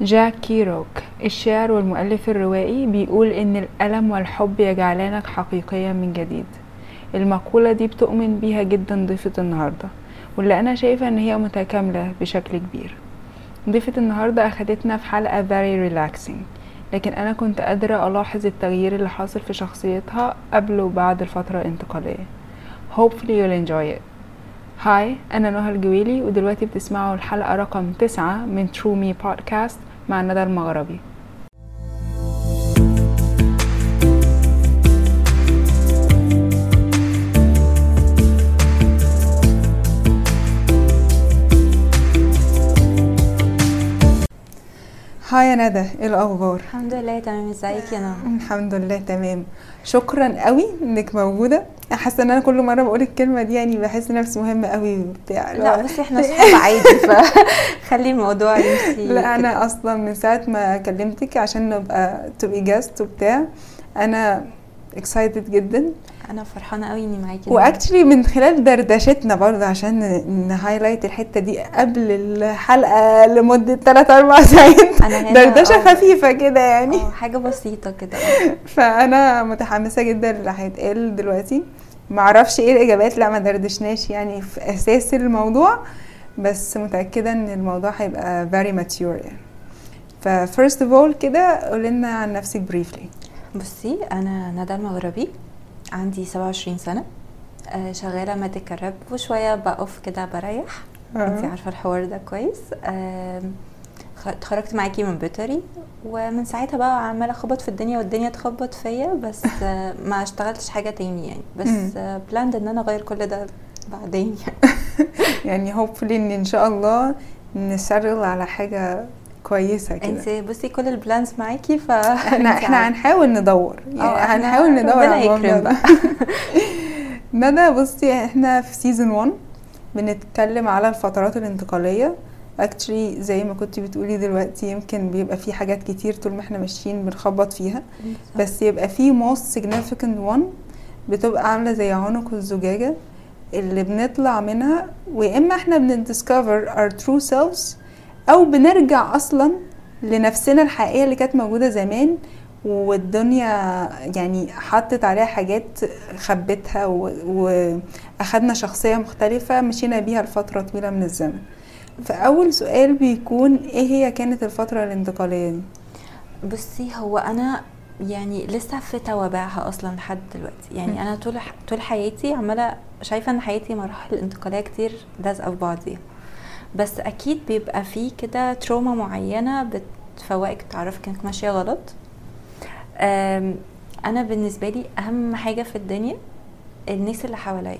جاك كيروك الشاعر والمؤلف الروائي بيقول إن الألم والحب يجعلانك حقيقيا من جديد. المقولة دي بتؤمن بيها جدا ضيفة النهاردة واللي أنا شايفة إن هي متكاملة بشكل كبير. ضيفة النهاردة أخدتنا في حلقة very relaxing لكن أنا كنت قادرة ألاحظ التغيير اللي حاصل في شخصيتها قبل وبعد الفترة الانتقالية. Hopefully you'll enjoy it. هاي أنا نهى الجويلي ودلوقتي بتسمعوا الحلقة رقم تسعة من True Me Podcast. مع ندى المغربي. hi يا ندى إيه الأخبار؟ الحمد لله تمام. إزيك يا نهى؟ الحمد لله تمام. شكرا قوي إنك موجودة. حاسة إن أنا كل مرة بقول الكلمة دي يعني بحس نفسي مهمة قوي وبتاع. لا بس إحنا صحاب عادي فخلي الموضوع يمشي. لا أنا أصلا من ساعة ما كلمتك عشان نبقى تبقي guest وبتاع أنا excited جدا. أنا فرحانة قوي إني معاكي و actually من خلال دردشتنا برضه عشان ن highlight الحتة دي قبل الحلقة لمدة 3 4 ساعات. هنا دردشة آه خفيفة كده يعني. أه حاجة بسيطة كده. فأنا متحمسة جدا اللي هيتقال دلوقتي. معرفش إيه الاجابات لا ما دردشناش يعني في أساس الموضوع بس متأكدة إن الموضوع هيبقى very mature يعني. ف first of all كده قولي لنا عن نفسك briefly بصي أنا ندى المغربي عندي 27 سنة آه، شغالة medical rep وشوية بقف كده بريح. انت عارفة الحوار ده كويس. اتخرجت معاكي من بيطري ومن ساعتها بقى عمالة أخبط في الدنيا والدنيا تخبط فيا بس ما اشتغلتش حاجة تاني يعني. بس planned إن أنا أغير كل ده بعدين يعني. يعني hopefully إن إن شاء الله نشتغل على حاجة كويسة كده. انت بصي كل ال plans معاكي ف إحنا إحنا هنحاول ندور. يعني آه، هنحاول ندور على الموضوع ده. ندى بصي إحنا في season 1 بنتكلم على الفترات الانتقالية. actually زي ما كنتي بتقولي دلوقتي يمكن بيبقى في حاجات كتير طول ما إحنا ماشيين بنخبط فيها. بس يبقى في most significant one بتبقى عاملة زي عنق الزجاجة اللي بنطلع منها ويا إما إحنا بن discover our true selves أو بنرجع أصلا لنفسنا الحقيقية اللي كانت موجودة زمان والدنيا يعني حطت عليها حاجات خبتها واخدنا شخصية مختلفة مشينا بيها لفترة طويلة من الزمن. فأول سؤال بيكون إيه هي كانت الفترة الانتقالية دي؟ بصي هو أنا يعني لسه في توابعها أصلا لحد دلوقتي. يعني. أنا طول ح- طول حياتي عمالة شايفة إن حياتي مراحل انتقالية كتير لازقه في بعضيها. بس أكيد بيبقى في كده تروما معينة بتفوقك تعرفك انك ماشية غلط. أنا بالنسبة لي أهم حاجة في الدنيا الناس اللي حواليا.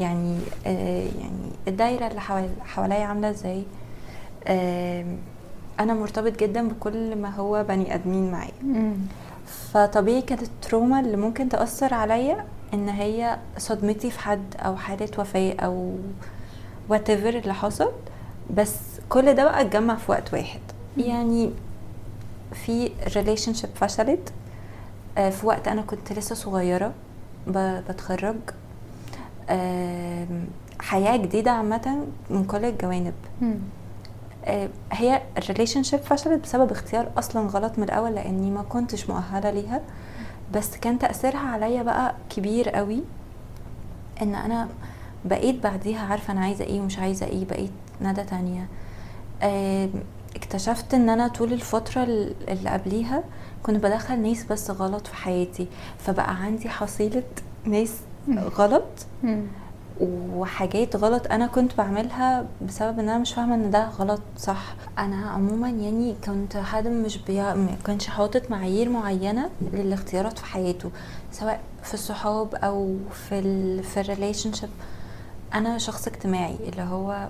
يعني آه يعني الدايرة اللي حوال- حواليا عاملة إزاي؟ آم، أنا مرتبط جدا بكل ما هو بني آدمين معايا. مم. فطبيعي كانت التروما اللي ممكن تأثر عليا إن هي صدمتي في حد أو حالة وفاة أو whatever اللي حصل. بس كل ده بقى اتجمع في وقت واحد. يعني في relationship فشلت آه، في وقت أنا كنت لسه صغيرة بتخرج. حياة جديدة عامة من كل الجوانب. آه، هي ال relationship فشلت بسبب اختيار أصلا غلط من الأول لأني ما كنتش مؤهلة ليها بس كان تأثيرها عليا بقى كبير قوي إن أنا بقيت بعديها عارفة أنا عايزة إيه ومش عايزة إيه بقيت ندى تانية اكتشفت إن أنا طول الفترة ال- اللي قبليها كنت بدخل ناس بس غلط في حياتي فبقى عندي حصيلة ناس. غلط. وحاجات غلط أنا كنت بعملها بسبب إن أنا مش فاهمة إن ده غلط صح. أنا عموما يعني كنت حد مش بيع... ما كانش حاطط معايير معينة للاختيارات في حياته سواء في الصحاب أو في ال... في ال relationship أنا شخص اجتماعي اللي هو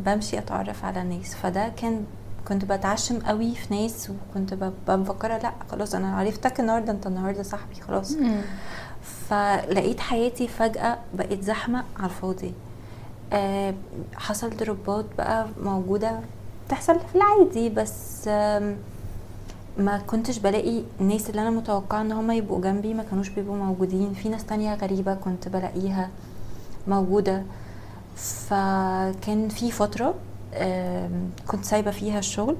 بمشي أتعرف على الناس فده كان كنت بتعشم قوي في ناس وكنت ببقى مفكره لأ خلاص أنا عرفتك النهارده أنت النهارده صاحبي خلاص. فلقيت حياتي فجأة بقت زحمة على الفاضي. آه، حصل ضربات بقى موجودة تحصل في العادي بس آم، ما كنتش بلاقي الناس اللي أنا متوقعة إن هم يبقوا جنبي ما كانوش بيبقوا موجودين. في ناس تانية غريبة كنت بلاقيها موجودة. فكان في فترة آم، كنت سايبة فيها الشغل.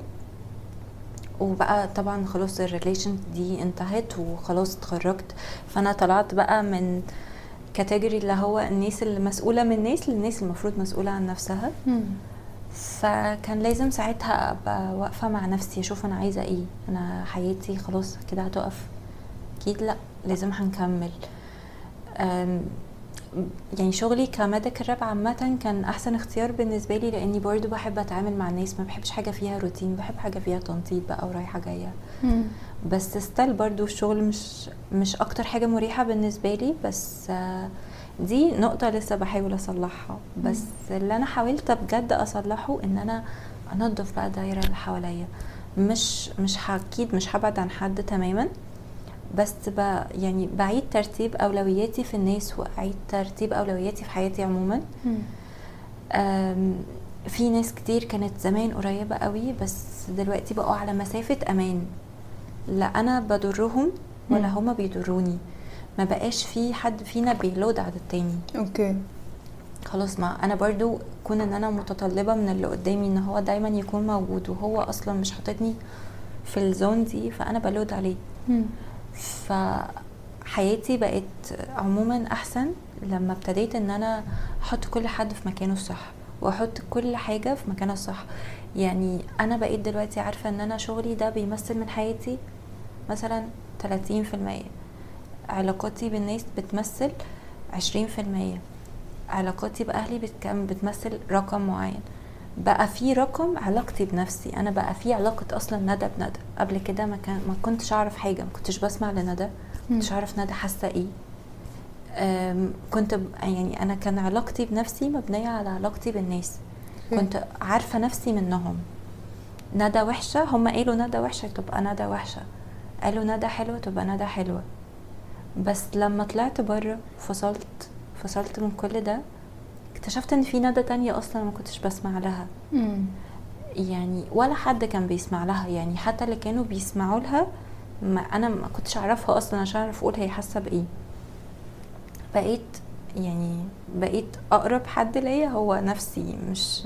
وبقى طبعا خلاص ال relation دي انتهت وخلاص اتخرجت. فأنا طلعت بقى من category اللي هو الناس اللي مسؤولة من الناس للناس المفروض مسؤولة عن نفسها. مم. فكان لازم ساعتها أبقى واقفة مع نفسي أشوف أنا عايزة إيه. أنا حياتي خلاص كده هتقف. أكيد لأ لازم هنكمل. يعني شغلي كميديكال راب عامة كان أحسن اختيار بالنسبة لي لأني برضو بحب أتعامل مع الناس ما بحبش حاجة فيها روتين بحب حاجة فيها تنطيط بقى ورايحة جاية. بس ستيل برضو الشغل مش مش أكتر حاجة مريحة بالنسبة لي بس دي نقطة لسه بحاول أصلحها. بس اللي أنا حاولت بجد أصلحه إن أنا أنظف بقى الدايرة اللي حواليا. مش مش أكيد مش هبعد عن حد تماما بس يعني بعيد ترتيب أولوياتي في الناس وأعيد ترتيب أولوياتي في حياتي عموما. في ناس كتير كانت زمان قريبة قوي بس دلوقتي بقوا على مسافة أمان. لا أنا بضرهم ولا. هما بيضروني. ما بقاش في حد فينا بي load على التاني. okay. خلاص ما أنا برضو كون إن أنا متطلبة من اللي قدامي إن هو دايما يكون موجود وهو أصلا مش حاططني في ال zone دي فأنا ب load عليه. مم. فحياتي بقت عموما أحسن لما ابتديت إن أنا أحط كل حد في مكانه الصح وأحط كل حاجة في مكانها الصح. يعني أنا بقيت دلوقتي عارفة إن أنا شغلي ده بيمثل من حياتي مثلا 30% علاقاتي بالناس بتمثل 20% علاقاتي بأهلي بتمثل رقم معين. بقى في رقم علاقتي بنفسي. أنا بقى في علاقة أصلا ندى بندى. قبل كده ما كان ما كنتش أعرف حاجة ما كنتش بسمع لندى. ما كنتش. أعرف ندى حاسة إيه. كنت يعني أنا كان علاقتي بنفسي مبنية على علاقتي بالناس. كنت عارفة نفسي منهم. ندى وحشة هم قالوا ندى وحشة تبقى ندى وحشة. قالوا ندى حلوة تبقى ندى حلوة. بس لما طلعت بره فصلت فصلت من كل ده. اكتشفت إن في ندى تانية أصلا ما كنتش بسمع لها مم. يعني ولا حد كان بيسمع لها يعني حتى اللي كانوا بيسمعوا لها ما أنا ما كنتش أعرفها أصلا عشان أعرف أقول هي حاسة بإيه بقيت يعني بقيت أقرب حد ليا هو نفسي مش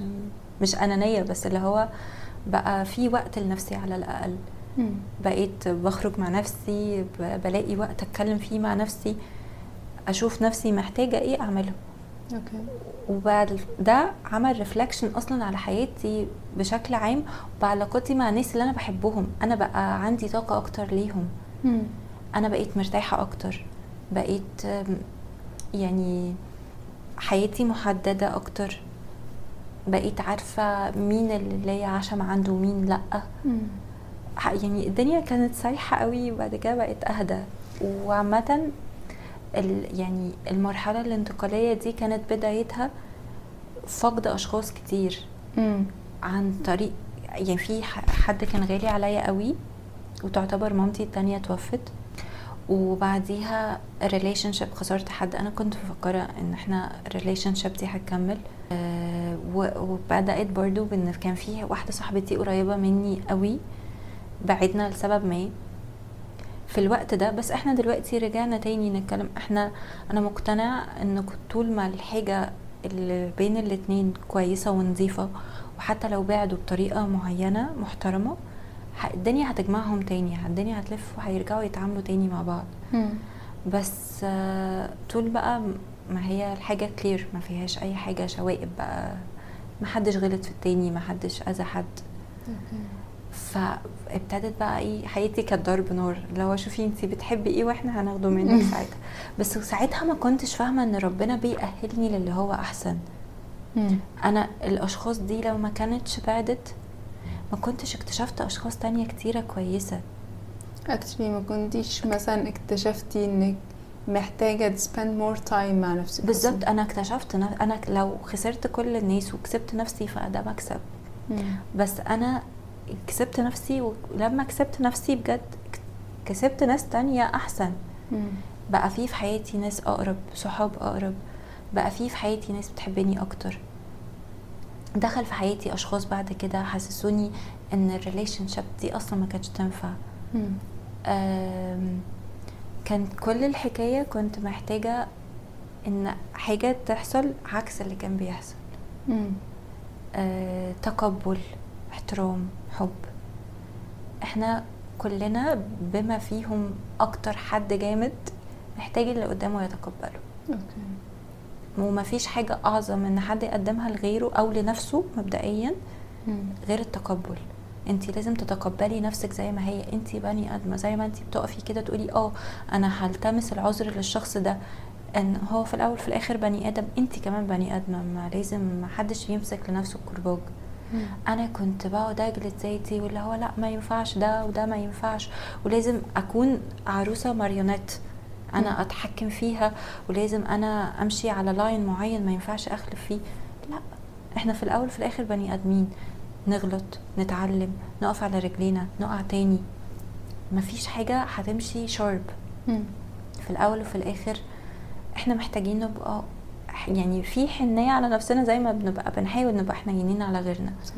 مش أنانية بس اللي هو بقى في وقت لنفسي على الأقل مم. بقيت بخرج مع نفسي بلاقي وقت أتكلم فيه مع نفسي أشوف نفسي محتاجة إيه أعمله okay. وبعد ده عمل reflection أصلا على حياتي بشكل عام وبعلاقتي مع الناس اللي أنا بحبهم. أنا بقى عندي طاقة أكتر ليهم. مم. أنا بقيت مرتاحة أكتر. بقيت يعني حياتي محددة أكتر. بقيت عارفة مين اللي ليا عشم عنده ومين لأ. مم. يعني الدنيا كانت سايحة قوي وبعد كده بقت أهدى. وعامة ال- يعني المرحلة الانتقالية دي كانت بدايتها فقد أشخاص كتير مم. عن طريق يعني في حد كان غالي عليا قوي وتعتبر مامتي التانية توفت وبعديها relationship خسرت حد. أنا كنت مفكرة إن إحنا relationship دي هتكمل. و- وبدأت برضو بإن كان في واحدة صاحبتي قريبة مني قوي بعدنا لسبب ما. في الوقت ده بس إحنا دلوقتي رجعنا تاني نتكلم. إحنا أنا مقتنعه ان طول ما الحاجة اللي بين الاتنين كويسة ونظيفة وحتى لو بعدوا بطريقة معينة محترمة ح- الدنيا هتجمعهم تاني الدنيا هتلف وهيرجعوا يتعاملوا تاني مع بعض. بس طول بقى ما هي الحاجة كلير ما فيهاش أي حاجة شوائب بقى. ما حدش غلط في التاني ما حدش أذى حد. فابتدت بقى إيه حياتي كانت ضرب نار لو شوفي انتي بتحبي إيه وإحنا هناخده منك ساعتها. بس ساعتها ما كنتش فاهمة ان ربنا بيأهلني للي هو أحسن. أنا الأشخاص دي لو ما كانتش بعدت ما كنتش اكتشفت أشخاص تانية كتيرة كويسة. اكشلي ما كنتيش مثلا اكتشفتي إنك محتاجة to spend more time مع نفسك. بالظبط أنا اكتشفت أنا لو خسرت كل الناس وكسبت نفسي فده مكسب. مم. بس أنا كسبت نفسي ولما كسبت نفسي بجد كسبت ناس تانية أحسن. مم. بقى في في حياتي ناس أقرب صحاب أقرب. بقى في في حياتي ناس بتحبني أكتر. دخل في حياتي أشخاص بعد كده حسسوني إن ال relationship دي أصلا ما كانتش تنفع. كان كل الحكاية كنت محتاجة إن حاجة تحصل عكس اللي كان بيحصل. مم. آه، تقبل. احترام حب. إحنا كلنا بما فيهم أكتر حد جامد محتاج اللي قدامه يتقبله. أوكي. ومفيش حاجة أعظم إن حد يقدمها لغيره أو لنفسه مبدئيا. غير التقبل. انت لازم تتقبلي نفسك زي ما هي. انت بني ادمه زي ما انت بتقفي كده تقولي آه أنا هلتمس العذر للشخص ده. إن هو في الأول في الآخر بني آدم. انت كمان بني ادمه ما لازم ما حدش يمسك لنفسه الكرباج. أنا كنت بقعد أجلد ذاتي واللي هو لأ ما ينفعش ده وده ما ينفعش. ولازم أكون عروسة ماريونيت أنا مم. أتحكم فيها ولازم أنا أمشي على line معين ما ينفعش أخلف فيه. لأ إحنا في الأول في الآخر بني آدمين. نغلط نتعلم نقف على رجلينا نقع تاني. مفيش حاجة هتمشي sharp. في الأول وفي الآخر إحنا محتاجين نبقى يعني في حنية على نفسنا زي ما بنبقى بنحاول نبقى حنينين على غيرنا. صح.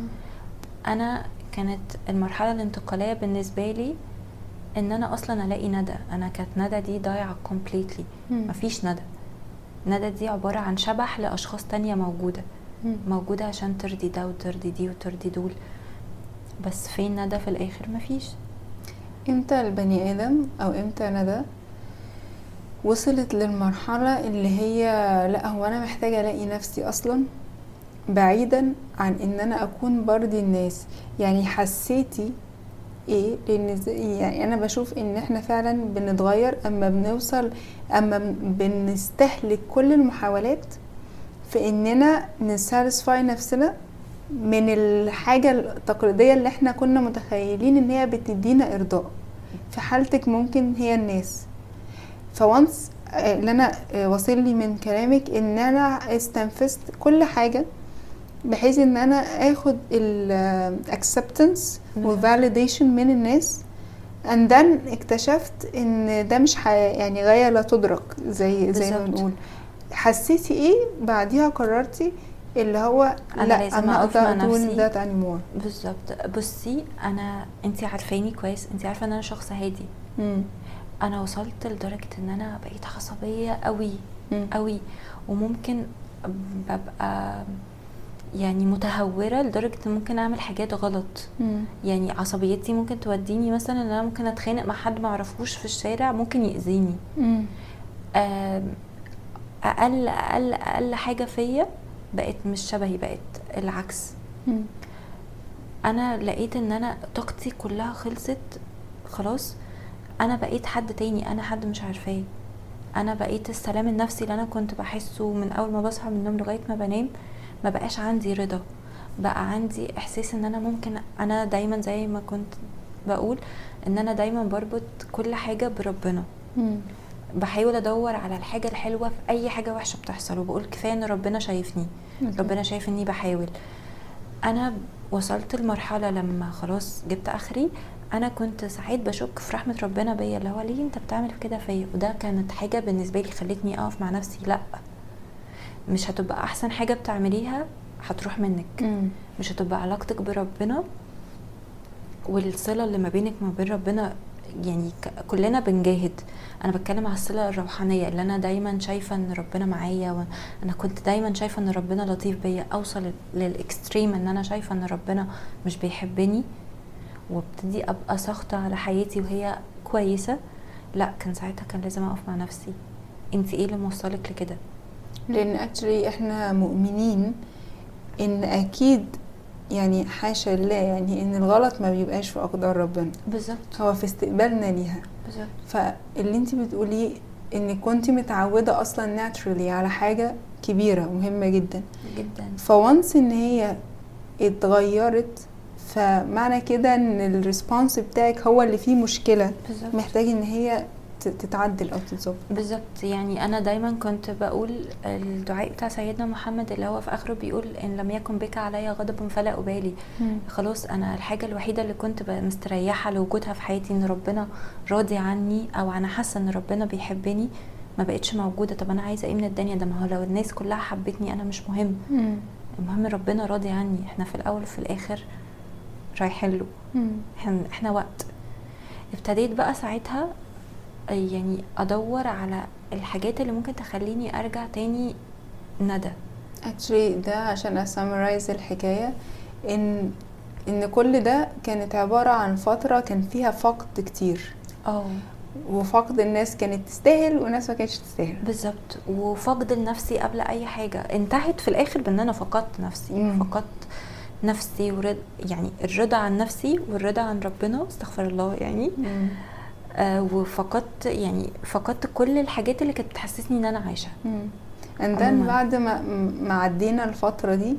أنا كانت المرحلة الانتقالية بالنسبة لي إن أنا أصلا ألاقي ندى. أنا كانت ندى دي ضايعة كومبليتلي. مفيش ندى. ندى دي عبارة عن شبح لأشخاص تانية موجودة. مم. موجودة عشان ترضي ده وترضي دي وترضي دول. بس فين ندى في الآخر؟ مفيش. إمتى البني آدم أو إمتى ندى وصلت للمرحلة اللي هي لا هو أنا محتاجة ألاقي نفسي أصلا بعيدا عن إن أنا أكون برضي الناس. يعني حسيتي إيه؟ لأن يعني أنا بشوف إن إحنا فعلا بنتغير أما بنوصل أما بن- بنستهلك كل المحاولات في إننا نساتسفاي نفسنا من الحاجة التقليدية اللي إحنا كنا متخيلين إن هي بتدينا إرضاء. في حالتك ممكن هي الناس. فوانس اللي أنا آه، واصل لي من كلامك إن أنا استنفذت كل حاجة بحيث إن أنا آخد ال acceptance وال validation من الناس. And then اكتشفت إن ده مش. يعني غاية لا تدرك زي زي ما. بنقول. حسيتي إيه؟ بعديها قررتي اللي هو أنا لا أنا أقدر doing that anymore. بالظبط. بصي أنا انت عارفاني كويس. انت عارفة إن أنا شخص هادي. مم. أنا وصلت لدرجة إن أنا بقيت عصبيه قوي. قوي وممكن ببقى يعني متهورة لدرجة إن ممكن أعمل حاجات غلط مم. يعني عصبيتي ممكن توديني مثلا إن أنا ممكن أتخانق مع حد ما أعرفوش في الشارع ممكن يأذيني مم. آم، أقل أقل أقل حاجة فيا بقت مش شبهي بقت العكس مم. أنا لقيت إن أنا طاقتي كلها خلصت خلاص أنا بقيت حد تاني أنا حد مش عارفاه. أنا بقيت السلام النفسي اللي أنا كنت بحسه من أول ما بصحى من النوم لغاية ما بنام ما بقاش عندي رضا. بقى عندي إحساس إن أنا ممكن أنا دايما زي ما كنت بقول إن أنا دايما بربط كل حاجة بربنا. مم. بحاول أدور على الحاجة الحلوة في أي حاجة وحشة بتحصل وبقول كفاية إن ربنا شايفني. ربنا شايف اني بحاول. أنا وصلت لمرحلة لما خلاص جبت آخري أنا كنت ساعات بشك في رحمة ربنا بيا اللي هو ليه أنت بتعمل كده فيا؟ وده كانت حاجة بالنسبة لي خلتني أقف مع نفسي لأ مش هتبقى أحسن حاجة بتعمليها هتروح منك. مم. مش هتبقى علاقتك بربنا والصلة اللي ما بينك وما بين ربنا يعني كلنا بنجاهد. أنا بتكلم على الصلة الروحانية اللي أنا دايما شايفة إن ربنا معايا وأنا كنت دايما شايفة إن ربنا لطيف بيا. أوصل للإكستريم إن أنا شايفة إن ربنا مش بيحبني. وابتدي أبقى ساخطة على حياتي وهي كويسة لا كان ساعتها كان لازم أقف مع نفسي. انت إيه اللي موصلك لكده؟ لأن اكشلي إحنا مؤمنين إن أكيد يعني حاشا الله يعني إن الغلط ما بيبقاش في أقدار ربنا. بالظبط. هو في استقبالنا ليها. بالظبط. فاللي انت بتقوليه إن كنت متعودة أصلا ناتشرالي على حاجة كبيرة مهمة جدا. جدا. ف once إن هي اتغيرت فمعنى كده إن ال response بتاعك هو اللي فيه مشكلة. بالظبط. محتاج إن هي تتعدل أو تتظبط. بالظبط. يعني أنا دايما كنت بقول الدعاء بتاع سيدنا محمد اللي هو في آخره بيقول إن لم يكن بك علي غضب فلا أبالي. خلاص أنا الحاجة الوحيدة اللي كنت مستريحة لوجودها في حياتي إن ربنا راضي عني أو أنا حاسة إن ربنا بيحبني ما بقتش موجودة. طب أنا عايزة إيه من الدنيا؟ ده ما هو لو الناس كلها حبتني أنا مش مهم. مم. المهم ربنا راضي عني. إحنا في الأول وفي الآخر رايحين له. إحنا إحنا وقت. ابتديت بقى ساعتها يعني أدور على الحاجات اللي ممكن تخليني أرجع تاني ندى. Actually ده عشان اسمرايز الحكاية ان إن كل ده كانت عبارة عن فترة كان فيها فقد كتير. آه وفقد الناس كانت تستاهل وناس ما كانتش تستاهل. بالظبط. وفقد لنفسي قبل أي حاجة. انتهت في الآخر بإن أنا فقدت نفسي. مم. فقدت نفسي ورد يعني الرضا عن نفسي والرضا عن ربنا استغفر الله يعني. آه وفقدت يعني فقدت كل الحاجات اللي كانت بتحسسني إن أنا عايشة. and عموماً. بعد ما ما عدينا الفترة دي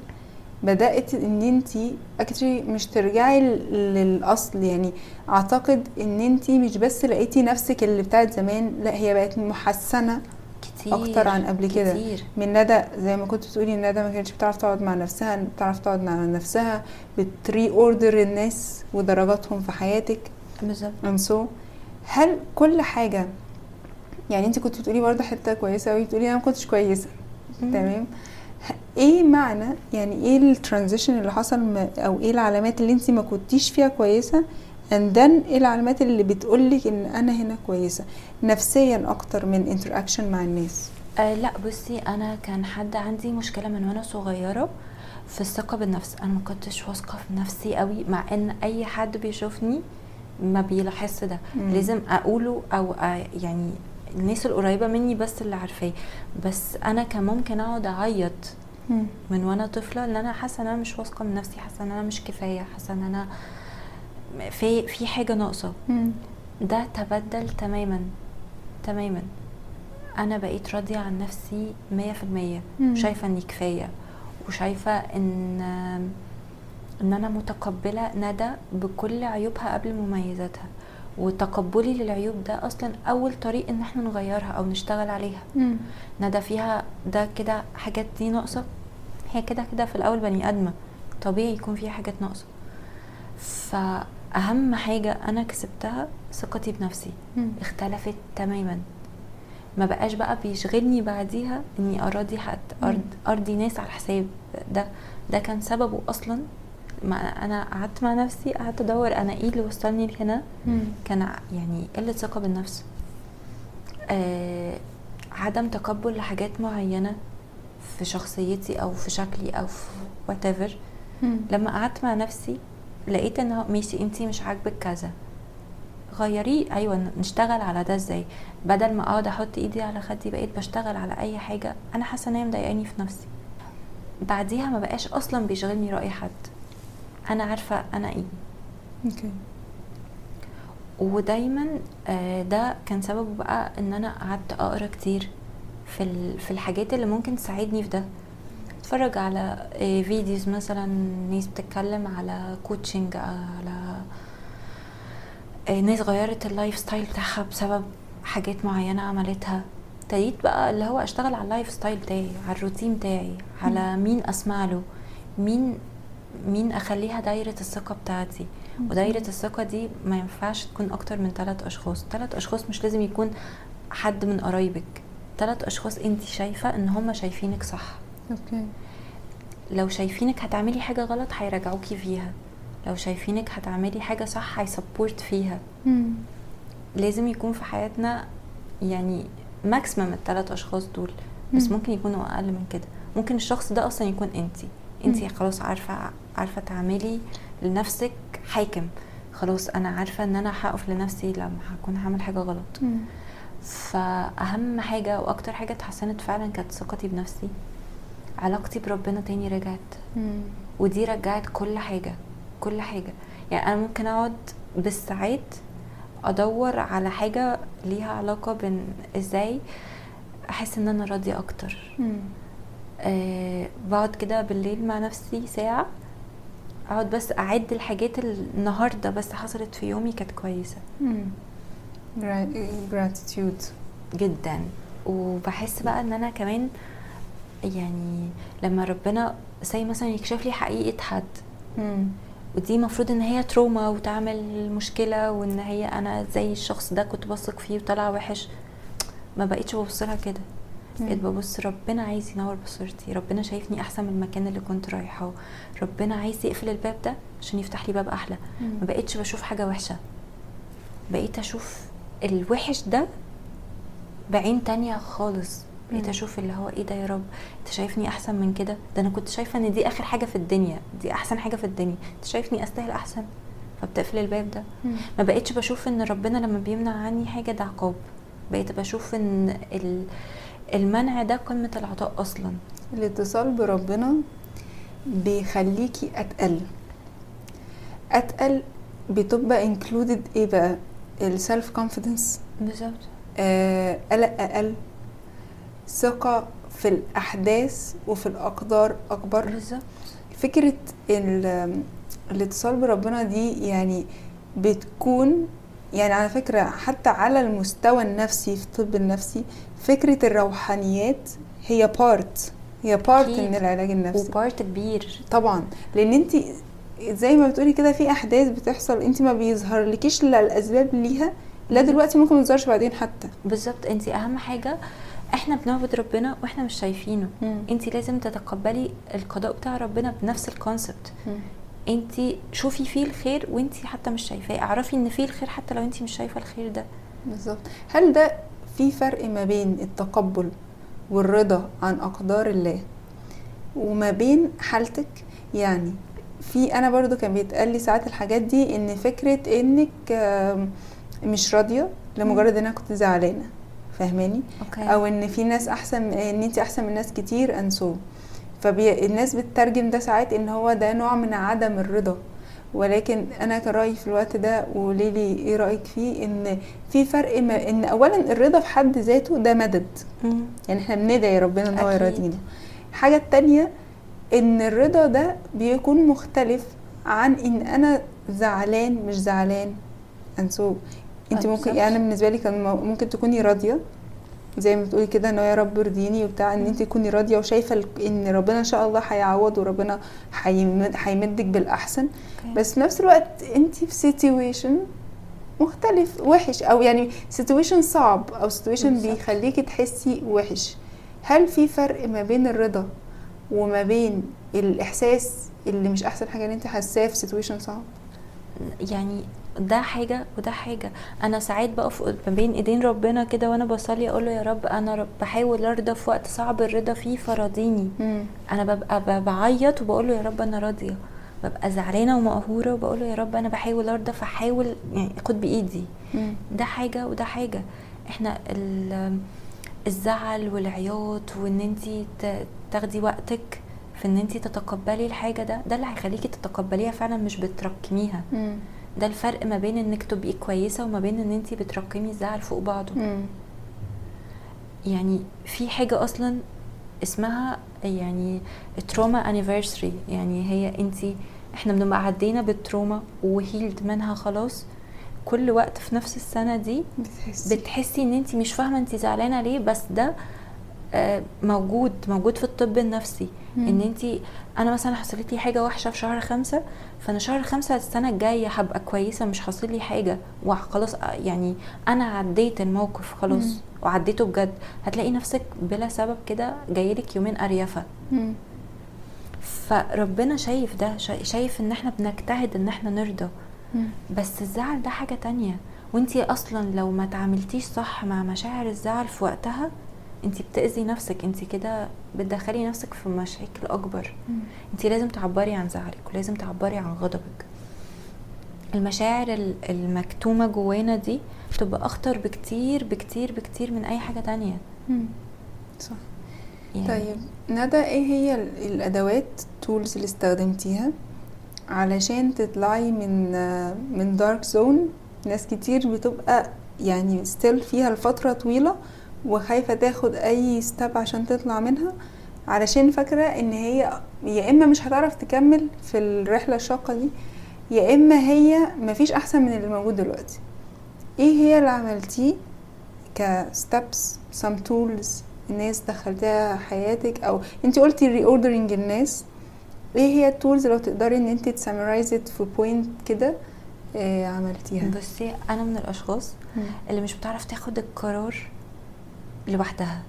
بدأت إن انتي اكتري مش ترجعي للأصل. يعني أعتقد إن انتي مش بس لقيتي نفسك اللي بتاعت زمان لأ هي بقت محسنة. كتير أكتر عن قبل كده. من ندى زي ما كنت بتقولي إن ندى ما كانتش بتعرف تقعد مع نفسها بتعرف تقعد مع نفسها بتري اوردر الناس ودرجاتهم في حياتك. بالظبط. So هل كل حاجة يعني انت كنت بتقولي برضه حتة كويسة أوي بتقولي أنا ما كنتش كويسة. مم. تمام؟ إيه معنى يعني إيه ال transition اللي حصل أو إيه العلامات اللي انت ما كنتيش فيها كويسة and then إيه العلامات اللي بتقولك إن أنا هنا كويسة؟ نفسيا أكتر من interaction مع الناس. آه لا بصي أنا كان حد عندي مشكلة من وأنا صغيرة في الثقة بالنفس. أنا ما كنتش واثقة في نفسي قوي مع إن أي حد بيشوفني ما بيلاحظش ده. مم. لازم أقوله أو آه يعني الناس القريبة مني بس اللي عارفاه. بس أنا كان ممكن أقعد أعيط من وأنا طفلة ان أنا حاسة إن أنا مش واثقة من نفسي حاسة إن أنا مش كفاية حاسة إن أنا في في حاجة ناقصة. ده تبدل تماما تماما. أنا بقيت راضية عن نفسي مية في المية. مم. شايفة إني كفاية وشايفة إن إن أنا متقبلة ندى بكل عيوبها قبل مميزاتها. وتقبلي للعيوب ده أصلا أول طريق إن إحنا نغيرها أو نشتغل عليها. ندى فيها ده كده حاجات دي ناقصة. هي كده كده في الأول بني آدمة طبيعي يكون فيها حاجات ناقصة. فاهم حاجة أنا كسبتها ثقتي بنفسي. مم. اختلفت تماما. ما بقاش بقى بيشغلني بعديها إني أراضي حد أرض أرضي ناس على حساب ده ده كان سببه أصلا. ما أنا قعدت مع نفسي قعدت أدور أنا إيه اللي وصلني لهنا. كان يعني قلة ثقة بالنفس. آه عدم تقبل لحاجات معينة في شخصيتي أو في شكلي أو في whatever. لما قعدت مع نفسي لقيت ان ماشي أنتي مش عاجبك كذا. غيريه أيوه نشتغل على ده إزاي؟ بدل ما أقعد أحط إيدي على خدي بقيت بشتغل على أي حاجة. أنا حاسة إن هي مضايقاني في نفسي. بعديها ما بقاش أصلا بيشغلني رأي حد. أنا عارفة أنا إيه. okay. ودايما آه، ده كان سببه بقى إن أنا قعدت أقرأ كتير في في الحاجات اللي ممكن تساعدني في ده. اتفرج على آه، videos مثلا ناس بتتكلم على coaching على آه، ناس غيرت ال lifestyle بتاعها بسبب حاجات معينة عملتها. ابتديت بقى اللي هو أشتغل على ال lifestyle بتاعي على الروتين بتاعي على مين أسمع له مين مين أخليها دايرة الثقة بتاعتي. ودايرة الثقة دي ما ينفعش تكون أكتر من ثلاث أشخاص. ثلاث أشخاص مش لازم يكون حد من قرايبك. ثلاث أشخاص انت شايفة إن هم شايفينك صح. okay. لو شايفينك هتعملي حاجة غلط هيراجعوكي فيها. لو شايفينك هتعملي حاجة صح هي support فيها. مم. لازم يكون في حياتنا يعني ماكسيمم الثلاث أشخاص دول. بس مم. ممكن يكونوا أقل من كده. ممكن الشخص ده أصلا يكون أنتي مم. خلاص عارفة عارفة تعملي لنفسك حاكم. خلاص أنا عارفة إن أنا هقف لنفسي لما هكون هعمل حاجة غلط. مم. فأهم حاجة وأكتر حاجة اتحسنت فعلا كانت ثقتي بنفسي. علاقتي بربنا تاني رجعت. مم. ودي رجعت كل حاجة كل حاجة. يعني أنا ممكن أقعد بالساعات أدور على حاجة ليها علاقة بين إزاي أحس إن أنا راضية أكتر. مم. أه بقعد كده بالليل مع نفسي ساعة أقعد بس أعد الحاجات اللي النهاردة بس حصلت في يومي كانت gratitude. جدا. وبحس بقى إن أنا كمان يعني لما ربنا زي مثلا يكشف لي حقيقة حد مم. ودي المفروض إن هي تروما وتعمل مشكلة وإن هي أنا زي الشخص ده كنت بثق فيه وطلع وحش ما بقيتش ببص لها كده بقيت. ببص ربنا عايز ينور بصيرتي ربنا شايفني أحسن من المكان اللي كنت رايحاه ربنا عايز يقفل الباب ده عشان يفتح لي باب أحلى مم. ما بقيتش بشوف حاجة وحشة بقيت أشوف الوحش ده بعين تانية خالص بقيت. أشوف اللي هو إيه ده يا رب أنت شايفني أحسن من كده؟ ده أنا كنت شايفة إن دي آخر حاجة في الدنيا دي أحسن حاجة في الدنيا أنت شايفني أستاهل أحسن؟ فبتقفل الباب ده. مم. ما بقيتش بشوف إن ربنا لما بيمنع عني حاجة ده عقاب. بقيت بشوف إن ال- المنع ده قمة العطاء أصلا. الاتصال بربنا بيخليكي أتقل. أتقل بتبقى included إيه بقى؟ ال self confidence بالظبط. آه، قلق أقل. ثقة في الأحداث وفي الأقدار أكبر. بالظبط. فكرة ال- الاتصال بربنا دي يعني بتكون يعني على فكرة حتى على المستوى النفسي في الطب النفسي فكرة الروحانيات هي part هي part. من العلاج النفسي. و part كبير. طبعا. لأن أنت زي ما بتقولي كده في أحداث بتحصل أنت ما بيظهر لكيش الا الأسباب ليها لا دلوقتي ممكن ما تظهرش بعدين حتى. بالظبط. أنت أهم حاجة إحنا بنعبد ربنا وإحنا مش شايفينه. مم. انت لازم تتقبلي القضاء بتاع ربنا بنفس الكونسبت. انت شوفي فيه الخير وانت حتى مش شايفاه. اعرفي ان فيه الخير حتى لو انت مش شايفة الخير ده. بالظبط. هل ده في فرق ما بين التقبل والرضا عن أقدار الله وما بين حالتك؟ يعني في أنا برضو كان بيتقال لي ساعات الحاجات دي إن فكرة إنك مش راضية لمجرد ان أنا كنت زعلانة. فاهماني؟ أو إن في ناس أحسن إن انت أحسن من ناس كتير انسو فالناس بتترجم ده ساعات إن هو ده نوع من عدم الرضا. ولكن أنا كان رأيي في الوقت ده وليلي إيه رأيك فيه إن في فرق ما إن اولا الرضا في حد ذاته ده مدد. مم. يعني إحنا بندعي ربنا إن هو. يرضينا. الحاجة التانية إن الرضا ده بيكون مختلف عن إن أنا زعلان مش زعلان. انسو انت آه، ممكن. يعني بالنسبة لي كان ممكن تكوني راضية زي ما بتقولي كده إن يا رب ارضيني وبتاع إن انت تكوني راضية وشايفة إن ربنا إن شاء الله هيعوض وربنا هيمد- هيمدك بالأحسن أوكي. بس في نفس الوقت انت في situation مختلف وحش أو يعني situation صعب أو situation. بيخليكي تحسي وحش هل في فرق ما بين الرضا وما بين الإحساس اللي مش أحسن حاجة اللي انت حاساه في situation صعب يعني ده حاجة وده حاجة. أنا ساعات بقف ما بين إيدين ربنا كده وأنا بصلي أقول له يا رب أنا يا رب بحاول أرضى في وقت صعب الرضا فيه فراضيني. أنا ببقى بعيط وبقول له يا رب أنا راضية. ببقى زعلانة ومقهورة وبقول له يا رب أنا بحاول أرضى فحاول يعني خد بإيدي. مم. ده حاجة وده حاجة. إحنا ال- الزعل والعياط وإن انتي ت- تاخدي وقتك في إن انتي تتقبلي الحاجة ده ده اللي هيخليكي تتقبليها فعلا مش بتركميها مم. ده الفرق ما بين إنك تبقي كويسة وما بين إن أنتي بتركمي الزعل فوق بعضه. مم. يعني في حاجة أصلا اسمها يعني trauma anniversary يعني هي أنتي إحنا بنبقى عدينا بال trauma و healed منها خلاص. كل وقت في نفس السنة دي بتحسي. بتحسي إن انت مش فاهمة انت زعلانة ليه بس ده آه، موجود موجود في الطب النفسي. مم. إن انت أنا مثلا حصلت لي حاجة وحشة في شهر خمسة فأنا شهر خمسة السنة الجاية هبقى كويسة مش حاصل لي حاجة وخلاص آه، يعني أنا عديت الموقف خلاص مم. وعديته بجد هتلاقي نفسك بلا سبب كده جايلك يومين اريفه مم. فربنا شايف ده شا- شايف إن إحنا بنجتهد إن إحنا نرضى مم. بس الزعل ده حاجة تانية وإنتي أصلا لو ما تعاملتيش صح مع مشاعر الزعل في وقتها انتي بتأذي نفسك انتي كده بتدخلي نفسك في مشاكل أكبر. مم. انتي لازم تعبري عن زعلك ولازم تعبري عن غضبك. المشاعر ال- المكتومة جوانا دي بتبقى أخطر بكتير بكتير بكتير من أي حاجة تانية. مم. صح. يعني طيب ندى إيه هي ال- الأدوات tools اللي استخدمتيها علشان تطلعي من من dark zone ناس كتير بتبقى يعني still فيها لفترة طويلة وخايفة تاخد أي step عشان تطلع منها علشان فاكرة إن هي يا إما مش هتعرف تكمل في الرحلة الشاقة دي يا إما هي مفيش أحسن من اللي موجود دلوقتي. إيه هي اللي عملتيه ك steps some tools الناس دخلتيها حياتك؟ أو أنت قلتي reordering الناس. إيه هي ال tools لو تقدري إن أنت ت summarize it في point كده آه عملتيها؟ بصي أنا من الأشخاص اللي مش بتعرف تاخد القرار لوحدها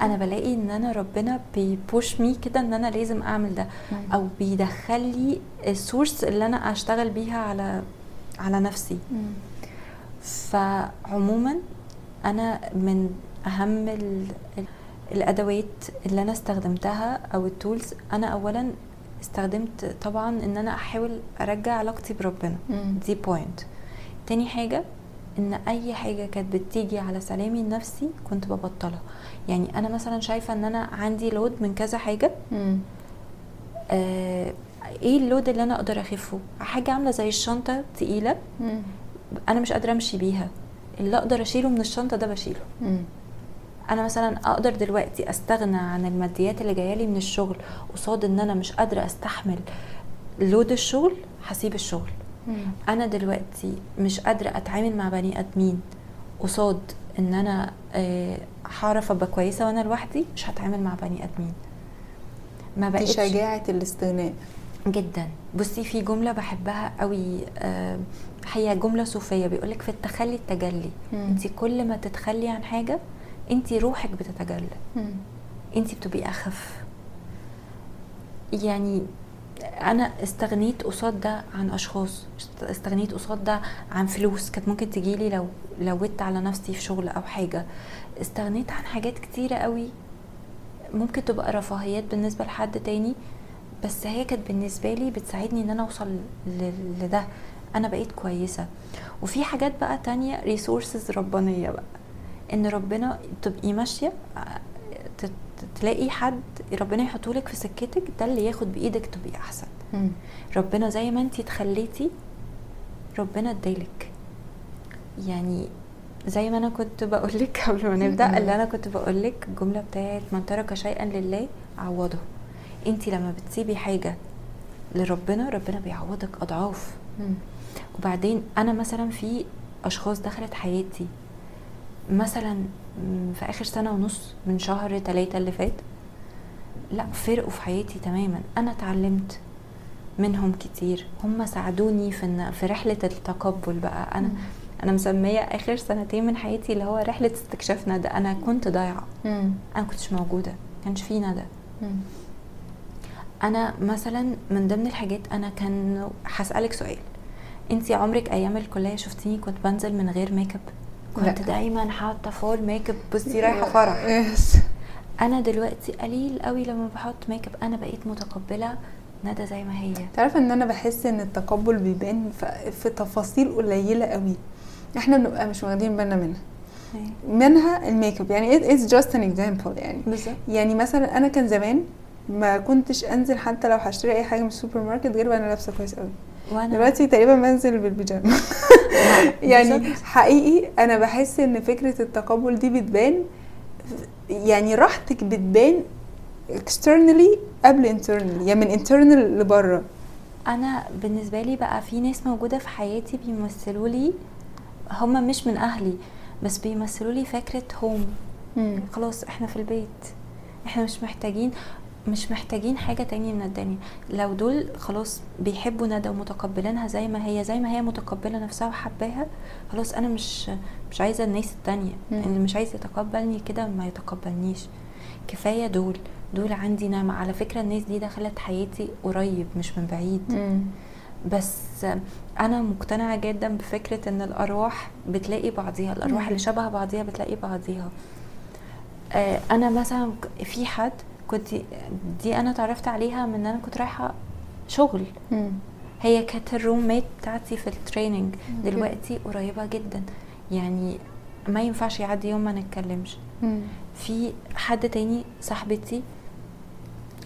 أنا بلاقي إن أنا ربنا بي push me كده إن أنا لازم أعمل ده مم. أو بيدخل لي ال source اللي أنا أشتغل بيها على على نفسي. فعموما أنا من أهم ال- ال- الأدوات اللي أنا استخدمتها أو ال tools أنا اولا استخدمت طبعا إن أنا أحاول أرجع علاقتي بربنا. دي point تاني حاجة إن أي حاجة كانت بتيجي على سلامي النفسي كنت ببطلها يعني أنا مثلا شايفة إن أنا عندي لود من كذا حاجة مم. آه إيه اللود اللي أنا أقدر أخفه حاجة عاملة زي الشنطة تقيلة مم. أنا مش قادرة أمشي بيها اللي أقدر أشيله من الشنطة ده بشيله مم. أنا مثلا أقدر دلوقتي أستغنى عن الماديات اللي جاية من الشغل قصاد إن أنا مش قادرة أستحمل لود الشغل هسيب الشغل. أنا دلوقتي مش قادرة أتعامل مع بني آدمين قصاد إن أنا آه، هعرف أبقى كويسة وأنا لوحدي مش هتعامل مع بني آدمين. ما بقتش شجاعة الاستغناء. جدا. بصي في جملة بحبها قوي آه، هي جملة صوفية بيقولك في التخلي التجلي. انت كل ما تتخلي عن حاجة انت روحك بتتجلى. انت بتبقي أخف. يعني أنا استغنيت قصاد ده عن أشخاص استغنيت قصاد ده عن فلوس. كانت ممكن تجيلي لو لوت على نفسي في شغل أو حاجة. استغنيت عن حاجات كتيرة قوي. ممكن تبقى رفاهيات بالنسبة لحد تاني بس هي كانت بالنسبة لي بتساعدني إن أنا أوصل لده. أنا بقيت كويسة. وفي حاجات بقى تانية ريسورسز ربانية بقى. إن ربنا تبقي ماشية ت- تلاقي حد ربنا يحطولك في سكتك ده اللي ياخد بإيدك تبقي أحسن مم. ربنا زي ما انتي اتخليتي ربنا ادالك يعني زي ما أنا كنت بقولك قبل ما نبدأ. اللي أنا كنت بقولك الجمله بتاعت من ترك شيئا لله عوضه انتي لما بتسيبي حاجة لربنا ربنا بيعوضك أضعاف مم. وبعدين أنا مثلا في أشخاص دخلت حياتي مثلا في آخر سنة ونص من شهر ثلاثة اللي فات لا فرقوا في حياتي تماما. أنا اتعلمت منهم كتير. هم ساعدوني في في رحلة التقبل بقى. أنا. أنا مسمية آخر سنتين من حياتي اللي هو رحلة استكشاف ندى أنا كنت ضايعة. أنا كنتش موجودة. كانش في ندى. أنا مثلا من ضمن الحاجات أنا كان هسألك سؤال. انت عمرك أيام الكلية شفتيني كنت بنزل من غير make up كنت لا. دايما حاطة full make up بصي رايحة فرح. yes. أنا دلوقتي قليل قوي لما بحط make up أنا بقيت متقبلة ندى زي ما هي. تعرف إن أنا بحس إن التقبل بيبان في- تفاصيل قليلة قوي. إحنا بنبقى مش واخدين بالنا منها. منها ال make up يعني it's just an example يعني. يعني مثلا أنا كان زمان ما كنتش أنزل حتى لو هشتري أي حاجة من السوبر ماركت غير وأنا لابسة كويس قوي. وأنا دلوقتي تقريبا بنزل بالبيجامة. يعني. حقيقي أنا بحس إن فكرة التقبل دي بتبان يعني راحتك بتبان externally قبل internally يعني من internal لبره. أنا بالنسبة لي بقى في ناس موجودة في حياتي بيمثلوا لي هم مش من أهلي بس بيمثلوا لي فكرة هوم مم. خلاص إحنا في البيت. إحنا مش محتاجين مش محتاجين حاجة تانية من الدنيا. لو دول خلاص بيحبوا ندى ومتقبلينها زي ما هي زي ما هي متقبلة نفسها وحباها خلاص أنا مش مش عايزة الناس التانية مم. اللي مش عايز يتقبلني كده ما يتقبلنيش كفاية دول دول عندي نعمة على فكرة الناس دي دخلت حياتي قريب مش من بعيد مم. بس أنا مقتنعة جدا بفكرة إن الأرواح بتلاقي بعضيها الأرواح مم. اللي شبه بعضيها بتلاقي بعضيها آه، أنا مثلا في حد كنت دي أنا اتعرفت عليها من إن أنا كنت رايحة شغل مم. هي كانت ال roommate بتاعتي في ال training. دلوقتي قريبة جدا يعني ما ينفعش يعدي يوم ما نتكلمش. مم. في حد تاني صاحبتي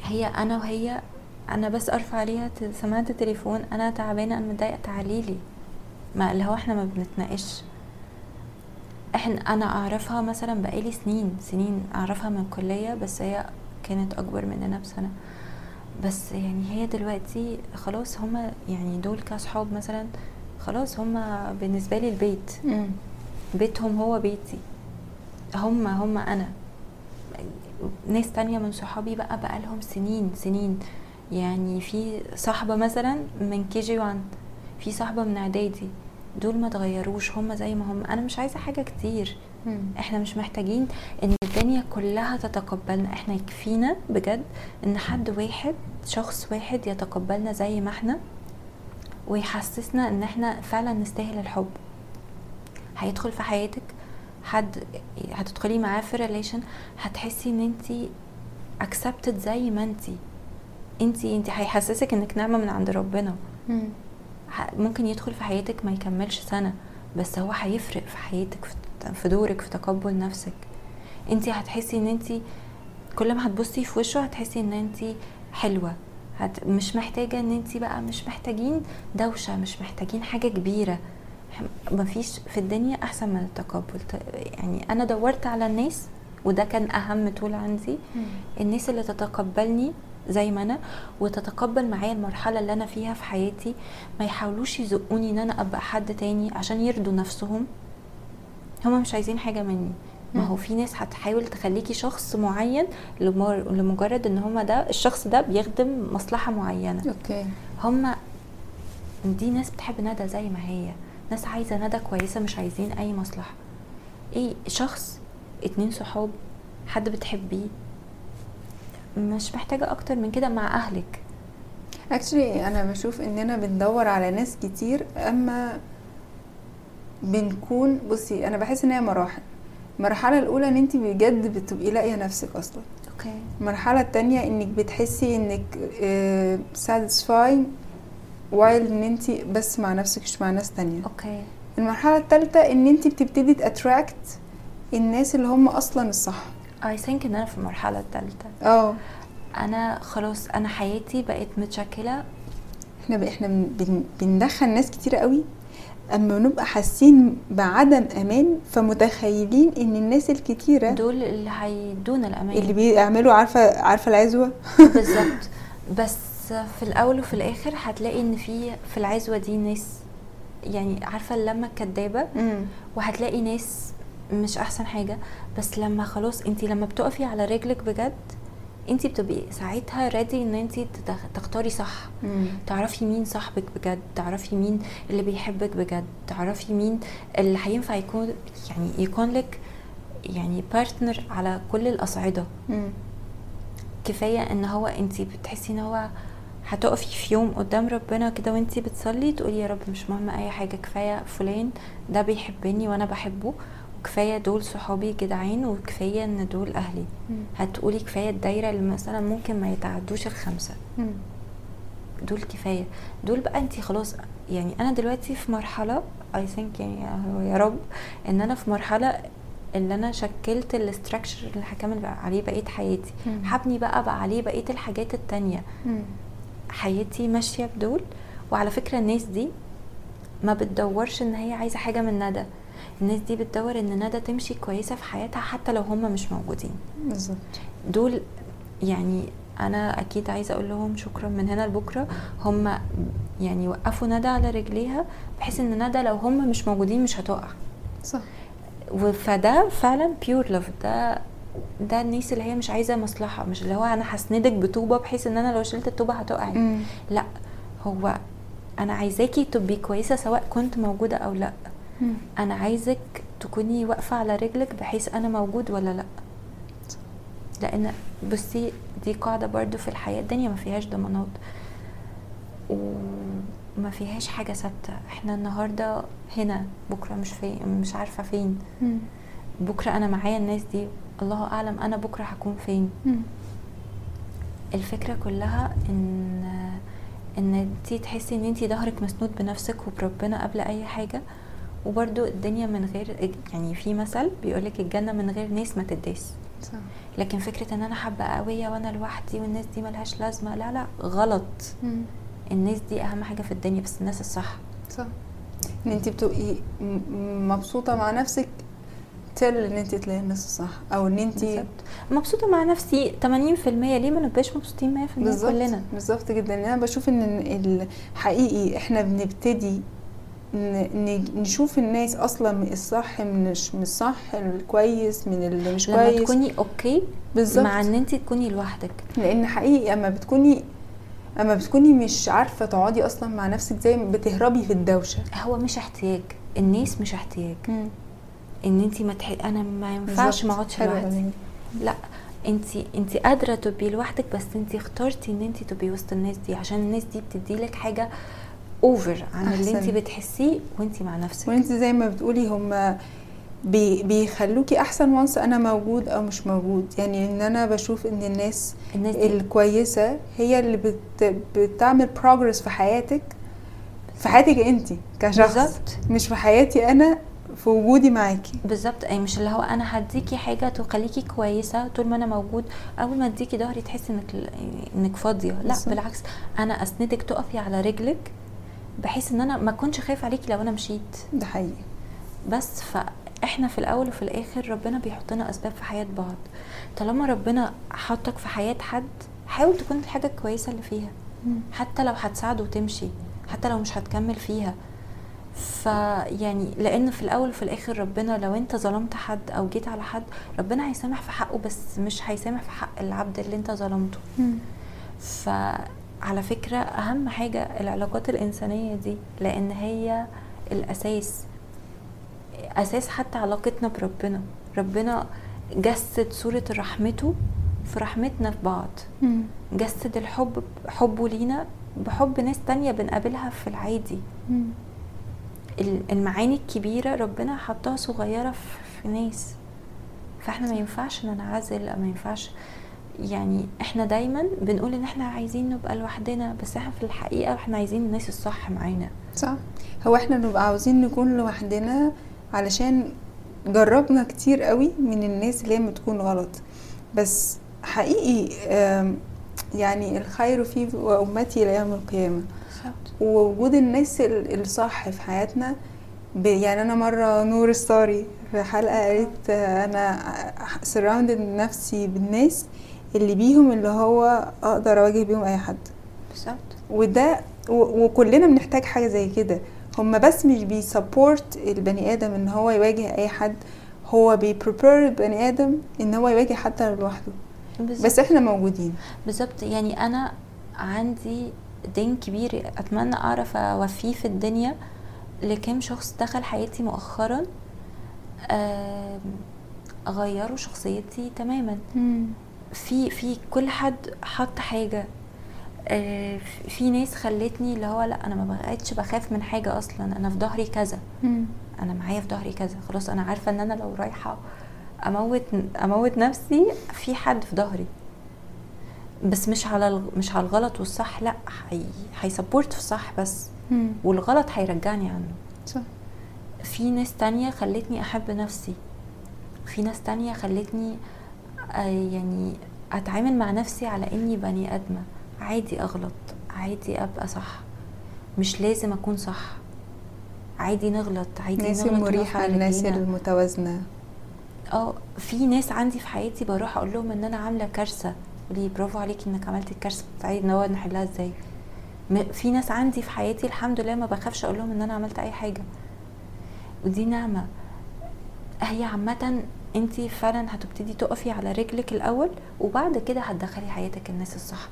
هي أنا وهي أنا بس أرفع عليها سماعة التليفون أنا تعبانة أنا متضايقه تعالي لي. ما اللي هو إحنا ما بنتناقش. إحنا أنا أعرفها مثلا بقالي سنين سنين أعرفها من كلية بس هي كانت أكبر مننا بسنة. بس يعني هي دلوقتي خلاص هما يعني دول كاصحاب مثلا خلاص هما بالنسبة لي البيت. بيتهم هو بيتي. هم هم أنا. ناس تانية من صحابي بقى بقالهم سنين سنين. يعني في صاحبة مثلا من كي جي وان في صاحبة من إعدادي. دول ما تغيروش هم زي ما هم. أنا مش عايزة حاجة كتير. مم. إحنا مش محتاجين إن الدنيا كلها تتقبلنا. إحنا يكفينا بجد إن حد واحد شخص واحد يتقبلنا زي ما إحنا. ويحسسنا إن إحنا فعلا نستاهل الحب. هيدخل في حياتك حد هتدخلي معاه في ريليشن هتحسي إن أنت accepted زي ما أنت. أنت أنت هيحسسك إنك نعمه من عند ربنا. مم. ممكن يدخل في حياتك ما يكملش سنة بس هو هيفرق في حياتك في- دورك في تقبل نفسك. أنت هتحسي إن أنت كل ما هتبصي في وشه هتحسي إن أنت حلوة. هت مش محتاجة إن انت بقى مش محتاجين دوشة مش محتاجين حاجة كبيرة. ح- مفيش في الدنيا أحسن من التقبل. يعني أنا دورت على الناس وده كان أهم طول عندي. الناس اللي تتقبلني زي ما أنا وتتقبل معايا المرحلة اللي أنا فيها في حياتي. ما يحاولوش يزقوني إن أنا أبقى حد تاني عشان يرضوا نفسهم. هما مش عايزين حاجة مني. ما هو. في ناس هتحاول تخليكي شخص معين لمجرد إن هما ده الشخص ده بيخدم مصلحة معينة. أوكي. هما دي ناس بتحب ندى زي ما هي. ناس عايزة ندى كويسة مش عايزين أي مصلحة. إيه شخص اتنين صحاب حد بتحبيه؟ مش محتاجة أكتر من كده مع أهلك. Actually أنا بشوف إننا بندور على ناس كتير أما بنكون بصي أنا بحس إن هي مراحل. المرحلة الأولى إن انت بجد بتبقي لاقية نفسك أصلا. okay. المرحلة التانية إنك بتحسي إنك satisfied while إن انت بس مع نفسك مش مع ناس تانية. okay. المرحلة التالتة إن انت بتبتدي تاتراكت الناس اللي هم أصلا الصح. اي ثينك إن أنا في المرحلة الثالثه آه. أنا خلاص أنا حياتي بقت متشكلة. إحنا. إحنا بن... بن- بندخل ناس كتير قوي. اما بنبقى حاسين بعدم أمان فمتخيلين إن الناس الكتيرة دول اللي هيدونا الأمان. اللي بيعملوا عارفة عارفة العزوة؟ بالظبط. بس في الأول وفي الآخر هتلاقي إن في في العزوة دي ناس يعني عارفة اللمة الكدابة؟ وهتلاقي ناس مش أحسن حاجة. بس لما خلاص انت لما بتقفي على رجلك بجد انت بتبقي ساعتها ready إن انت تختاري صح. تعرفي مين صاحبك بجد تعرفي مين اللي بيحبك بجد تعرفي مين اللي هينفع يكون يعني يكون لك يعني partner على كل الأصعدة. كفاية إن هو انت بتحسي إن هو هتقفي في يوم قدام ربنا كده وانت بتصلي تقولي يا رب مش مهم أي حاجة كفاية فلان ده بيحبني وأنا بحبه. وكفايه دول صحابي جدعين وكفاية إن دول أهلي. هتقولي كفاية الدايرة اللي مثلا ممكن ما يتعدوش الخمسة. دول كفاية. دول بقى انت خلاص يعني أنا دلوقتي في مرحلة اي ثينك يعني يا رب إن أنا في مرحلة اللي أنا شكلت الاستراكشر اللي هكمل عليه بقية حياتي. مم. هبني بقى بقى عليه بقية الحاجات التانية. حياتي ماشية بدول. وعلى فكرة الناس دي ما بتدورش إن هي عايزة حاجة من ندى. الناس دي بتدور إن ندى تمشي كويسة في حياتها حتى لو هم مش موجودين. بالظبط. دول يعني أنا أكيد عايزة أقول لهم شكرا من هنا لبكرة. هم يعني وقفوا ندى على رجليها بحيث إن ندى لو هم مش موجودين مش هتقع. صح. فده فعلا بيور لاف ده ده الناس اللي هي مش عايزة مصلحة مش اللي هو أنا هسندك بطوبة بحيث إن أنا لو شلت الطوبة هتقعي. لا هو أنا عايزاكي تبقي كويسة سواء كنت موجودة أو لأ. أنا عايزك تكوني واقفة على رجلك بحيث أنا موجود ولا لأ. لأن بصي دي قاعدة برضو في الحياة الدنيا ما فيهاش ضمانات. وما فيهاش حاجة ثابتة. إحنا النهارده هنا بكرة مش في مش عارفة فين. مم. بكرة أنا معايا الناس دي. الله أعلم أنا بكرة هكون فين. مم. الفكرة كلها إن إن انتي تحسي إن انتي ظهرك مسنود بنفسك وبربنا قبل أي حاجة. وبرده الدنيا من غير يعني في مثل بيقولك الجنة من غير ناس ما تداس. صح. لكن فكرة إن أنا حابة قوية وأنا لوحدي والناس دي ملهاش لازمة لا لا غلط. مم. الناس دي أهم حاجة في الدنيا بس الناس الصح. صح. إن انت بتبقي مبسوطة مع نفسك تل إن انت تلاقي الناس الصح. أو إن انت مبسوطة مع نفسي 80% ليه ما نبقاش مبسوطين 100% بالظبط. كلنا؟ بالظبط جدا. أنا بشوف إن الحقيقي إحنا بنبتدي نشوف الناس أصلا من الصح من من الصح الكويس من اللي مش لما كويس. تكوني أوكي بالظبط. مع إن انت تكوني لوحدك. لأن حقيقي أما بتكوني أما بتكوني مش عارفة تقعدي أصلا مع نفسك زي بتهربي في الدوشة. هو مش احتياج. الناس مش احتياج. إن انت ما تح... أنا ما ينفعش ما أقعدش لوحدي. دي. لا انت انت قادرة تبقي لوحدك بس انت اخترتي إن انت تبقي وسط الناس دي عشان الناس دي بتدي لك حاجة over عن اللي أحسن. انت بتحسيه وانت مع نفسك. وانت زي ما بتقولي هم بي بيخلوكي أحسن once أنا موجود أو مش موجود. يعني إن أنا بشوف إن الناس الناس دي الكويسة هي اللي بت بتعمل progress في حياتك في حياتك انت كشخص بالظبط. مش في حياتي أنا في وجودي معاكي. بالظبط. أي مش اللي هو أنا هديكي حاجة تخليكي كويسة طول ما أنا موجود. أول ما أديكي ظهري تحسي إنك إنك فاضية. لا بالظبط. بالعكس. أنا أسندك تقفي على رجلك بحيث إن أنا ما أكونش خايفة عليكي لو أنا مشيت. ده حقيقي. بس فاحنا في الأول وفي الآخر ربنا بيحط لنا أسباب في حياة بعض. طالما ربنا حطك في حياة حد حاول تكون الحاجة الكويسة اللي فيها. حتى لو هتساعده وتمشي حتى لو مش هتكمل فيها. فيعني لأن في الأول وفي الآخر ربنا لو أنت ظلمت حد أو جيت على حد ربنا هيسامح في حقه بس مش هيسامح في حق العبد اللي أنت ظلمته. فعلى فكرة أهم حاجة العلاقات الإنسانية دي لأن هي الأساس أساس حتى علاقتنا بربنا. ربنا جسد صورة رحمته في رحمتنا في بعض. جسد الحب حبه لينا بحب ناس تانية بنقابلها في العادي. ال- المعاني الكبيرة ربنا حطها صغيرة في- في ناس. فإحنا ما ينفعش ننعزل ما ينفعش يعني إحنا دايما بنقول إن إحنا عايزين نبقى لوحدنا بس إحنا في الحقيقة إحنا عايزين الناس الصح معانا. صح. هو إحنا نبقى عاوزين نكون لوحدنا علشان جربنا كتير قوي من الناس اللي هي بتكون غلط. بس حقيقي يعني الخير في أمتي إلى يوم القيامة. ووجود الناس ال- الصح في حياتنا يعني أنا مرة نور الصاري في حلقة قالت أنا سراوندد نفسي بالناس اللي بيهم اللي هو أقدر أواجه بيهم أي حد. بالظبط. وده وكلنا بنحتاج حاجة زي كده. هما بس مش بي support البني آدم إن هو يواجه أي حد. هو بي prepare البني آدم إن هو يواجه حتى لو لوحده. بس إحنا موجودين. بالظبط. يعني أنا عندي دين كبير أتمنى أعرف أوفيه في الدنيا لكم شخص دخل حياتي مؤخرا غيروا شخصيتي تماما. في في كل حد حط حاجة. آه، في ناس خلتني اللي هو لا أنا ما بقتش بخاف من حاجة أصلا أنا في ظهري كذا. أنا معايا في ظهري كذا. خلاص أنا عارفة إن أنا لو رايحة أموت أموت نفسي في حد في ظهري. بس مش على مش على الغلط والصح لا هي هيسبورت في الصح بس. والغلط هيرجعني عنه. صح. في ناس تانية خلتني أحب نفسي. في ناس تانية خلتني آه، يعني أتعامل مع نفسي على إني بني آدمة. عادي أغلط. عادي أبقى صح. مش لازم أكون صح. عادي نغلط. عادي الناس المريحة الناس. المتوازنة. آه في ناس عندي في حياتي بروح أقول لهم إن أنا عاملة كارثة. لي برافو عليكي إنك عملتي الكارثة. تعالي نقعد نحلها إزاي؟ في ناس عندي في حياتي الحمد لله ما بخافش أقول لهم إن أنا عملت أي حاجة. ودي نعمة. هي عامة انت فعلا هتبتدي تقفي على رجلك الأول وبعد كده هتدخلي حياتك الناس الصح.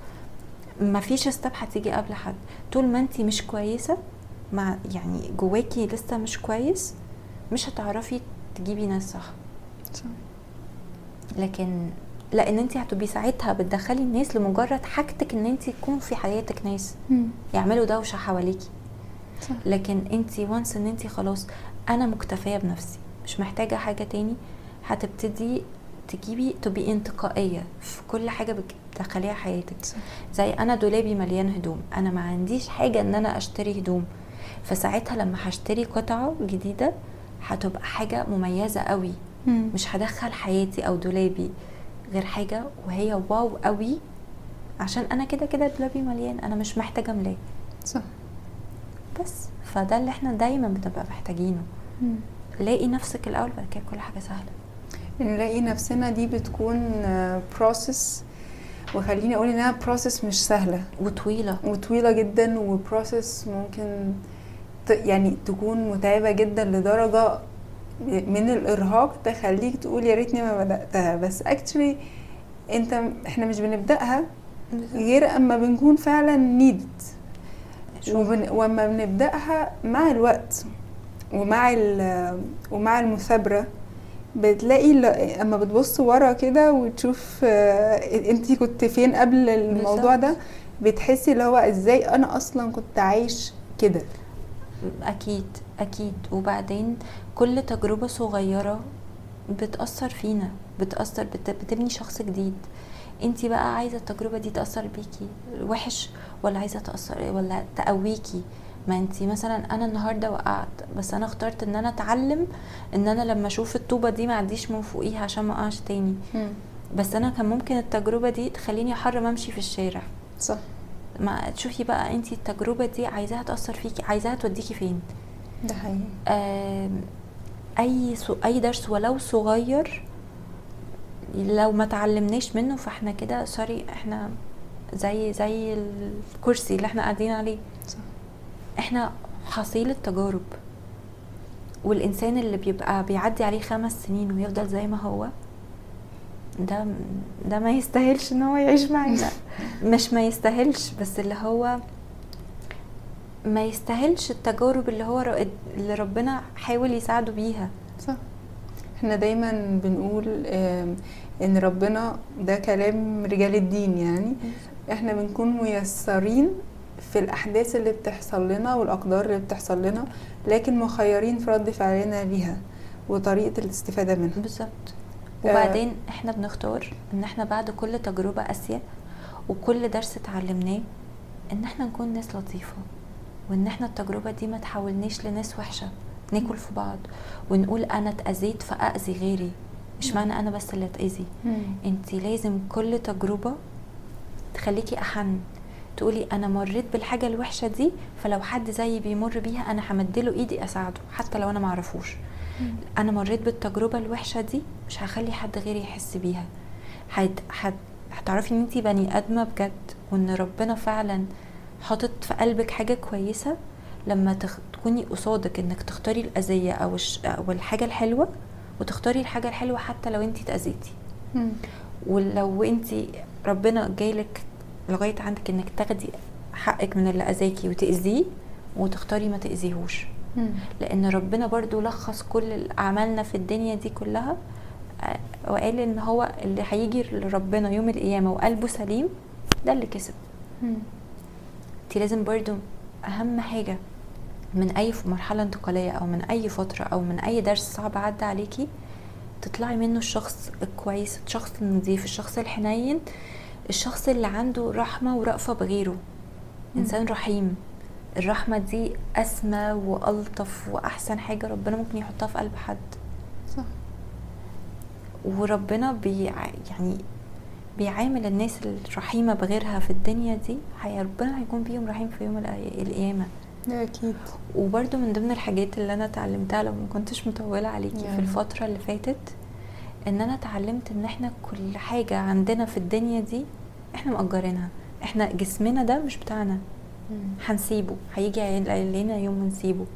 مفيش ستاب هتيجي قبل حد. طول ما انت مش كويسة مع يعني جواكي لسه مش كويس مش هتعرفي تجيبي ناس صح. صح. لكن لأن انت هتبقي ساعتها بتدخلي الناس لمجرد حاجتك إن انت يكون في حياتك ناس. يعملوا دوشة حواليكي. لكن انت وانس إن انت خلاص أنا مكتفية بنفسي مش محتاجة حاجة تاني. هتبتدي تجيبي تبقي انتقائية في كل حاجة بتدخليها حياتك. زي أنا دولابي مليان هدوم أنا ما عنديش حاجة إن أنا أشتري هدوم. فساعتها لما هشتري قطعة جديدة هتبقى حاجة مميزة قوي. مش هدخل حياتي أو دولابي غير حاجة وهي واو قوي. عشان أنا كده كده دولابي مليان أنا مش محتاجة املاه صح. بس. فده اللي إحنا دايما بنبقى محتاجينه. لاقي نفسك الأول بعد كده كل حاجة سهلة. نلاقي نفسنا دي بتكون process وخليني أقول إنها process مش سهلة. وطويلة. وطويلة جدا و process ممكن يعني تكون متعبة جدا لدرجة من الإرهاق تخليك تقول يا ريتني ما بدأتها. بس actually أنت إحنا مش بنبدأها غير أما بنكون فعلا نيدد وبن... وما بنبدأها مع الوقت ومع ال... ومع المثابرة. بتلاقي. أما بتبص ورا كده وتشوف انت كنت فين قبل الموضوع ده بتحسي اللي هو إزاي أنا أصلا كنت عايش كده؟ أكيد أكيد. وبعدين كل تجربة صغيرة بتأثر فينا بتأثر بت... بتبني شخص جديد. انت بقى عايزة التجربة دي تأثر بيكي وحش ولا عايزة تأثر ولا تقويكي؟ ما انت مثلا أنا النهارده وقعت بس أنا اخترت إن أنا أتعلم إن أنا لما أشوف الطوبة دي ما اعديش من فوقيها عشان ما أقعش تاني. بس أنا كان ممكن التجربة دي تخليني أحرم أمشي في الشارع. صح. ما تشوفي بقى انت التجربة دي عايزاها تأثر فيكي عايزاها توديكي فين؟ ده حقيقي. أي so أي درس ولو صغير لو ما تعلمناش منه فإحنا كده sorry إحنا زي زي الكرسي اللي إحنا قاعدين عليه. إحنا حصيلة تجارب. والإنسان اللي بيبقى بيعدي عليه خمس سنين ويفضل زي ما هو ده ده ما يستاهلش إن هو يعيش معانا. مش ما يستاهلش بس اللي هو ما يستاهلش التجارب اللي هو اللي ربنا حاول يساعده بيها. صح. إحنا دايما بنقول إن ربنا ده كلام رجال الدين يعني. إحنا بنكون ميسرين في الأحداث اللي بتحصل لنا والأقدار اللي بتحصل لنا لكن مخيرين في رد فعلنا ليها وطريقة الاستفادة منها. بالظبط. آه. وبعدين إحنا بنختار إن إحنا بعد كل تجربة قاسية وكل درس اتعلمناه إن إحنا نكون ناس لطيفة وإن إحنا التجربة دي ما تحولنيش لناس وحشة ناكل في بعض ونقول أنا اتأذيت فأذي غيري مش معنى أنا بس اللي أتأذي. انت لازم كل تجربة تخليكي أحن. تقولي أنا مريت بالحاجة الوحشة دي فلو حد زيي بيمر بيها أنا همدله إيدي أساعده حتى لو أنا معرفوش. أنا مريت بالتجربة الوحشة دي مش هخلي حد غيري يحس بيها. هت... هت... هتعرفي إن أنتي بني آدمة بجد وإن ربنا فعلا حاطط في قلبك حاجة كويسة لما تخ... تكوني قصادك إنك تختاري الأذية أو الش... أو الحاجة الحلوة وتختاري الحاجة الحلوة حتى لو أنتي اتاذيتي. ولو أنتي ربنا جايلك لغاية عندك إنك تاخدي حقك من اللي أذاكي وتأذيه وتختاري ما تأذيهوش. لأن ربنا برضو لخص كل أعمالنا في الدنيا دي كلها آه، وقال إن هو اللي هيجي لربنا يوم القيامة وقلبه سليم ده اللي كسب. انت لازم برضو أهم حاجة من أي مرحلة انتقالية أو من أي فترة أو من أي درس صعب عدى عليكي تطلعي منه الشخص الكويس الشخص النظيف الشخص الحنين الشخص اللي عنده رحمة ورأفة بغيره. إنسان رحيم. الرحمة دي أسمى وألطف وأحسن حاجة ربنا ممكن يحطها في قلب حد. صح. وربنا بيع يعني بيعامل الناس الرحيمة بغيرها في الدنيا دي هي ربنا هيكون بيهم رحيم في يوم القي- القيامة. أكيد. وبرده من ضمن الحاجات اللي أنا اتعلمتها لو ما كنتش مطولة عليكي. في الفترة اللي فاتت إن أنا اتعلمت إن إحنا كل حاجة عندنا في الدنيا دي إحنا مأجرينها. إحنا جسمنا ده مش بتاعنا. هنسيبه. هيجي علينا يوم ونسيبه.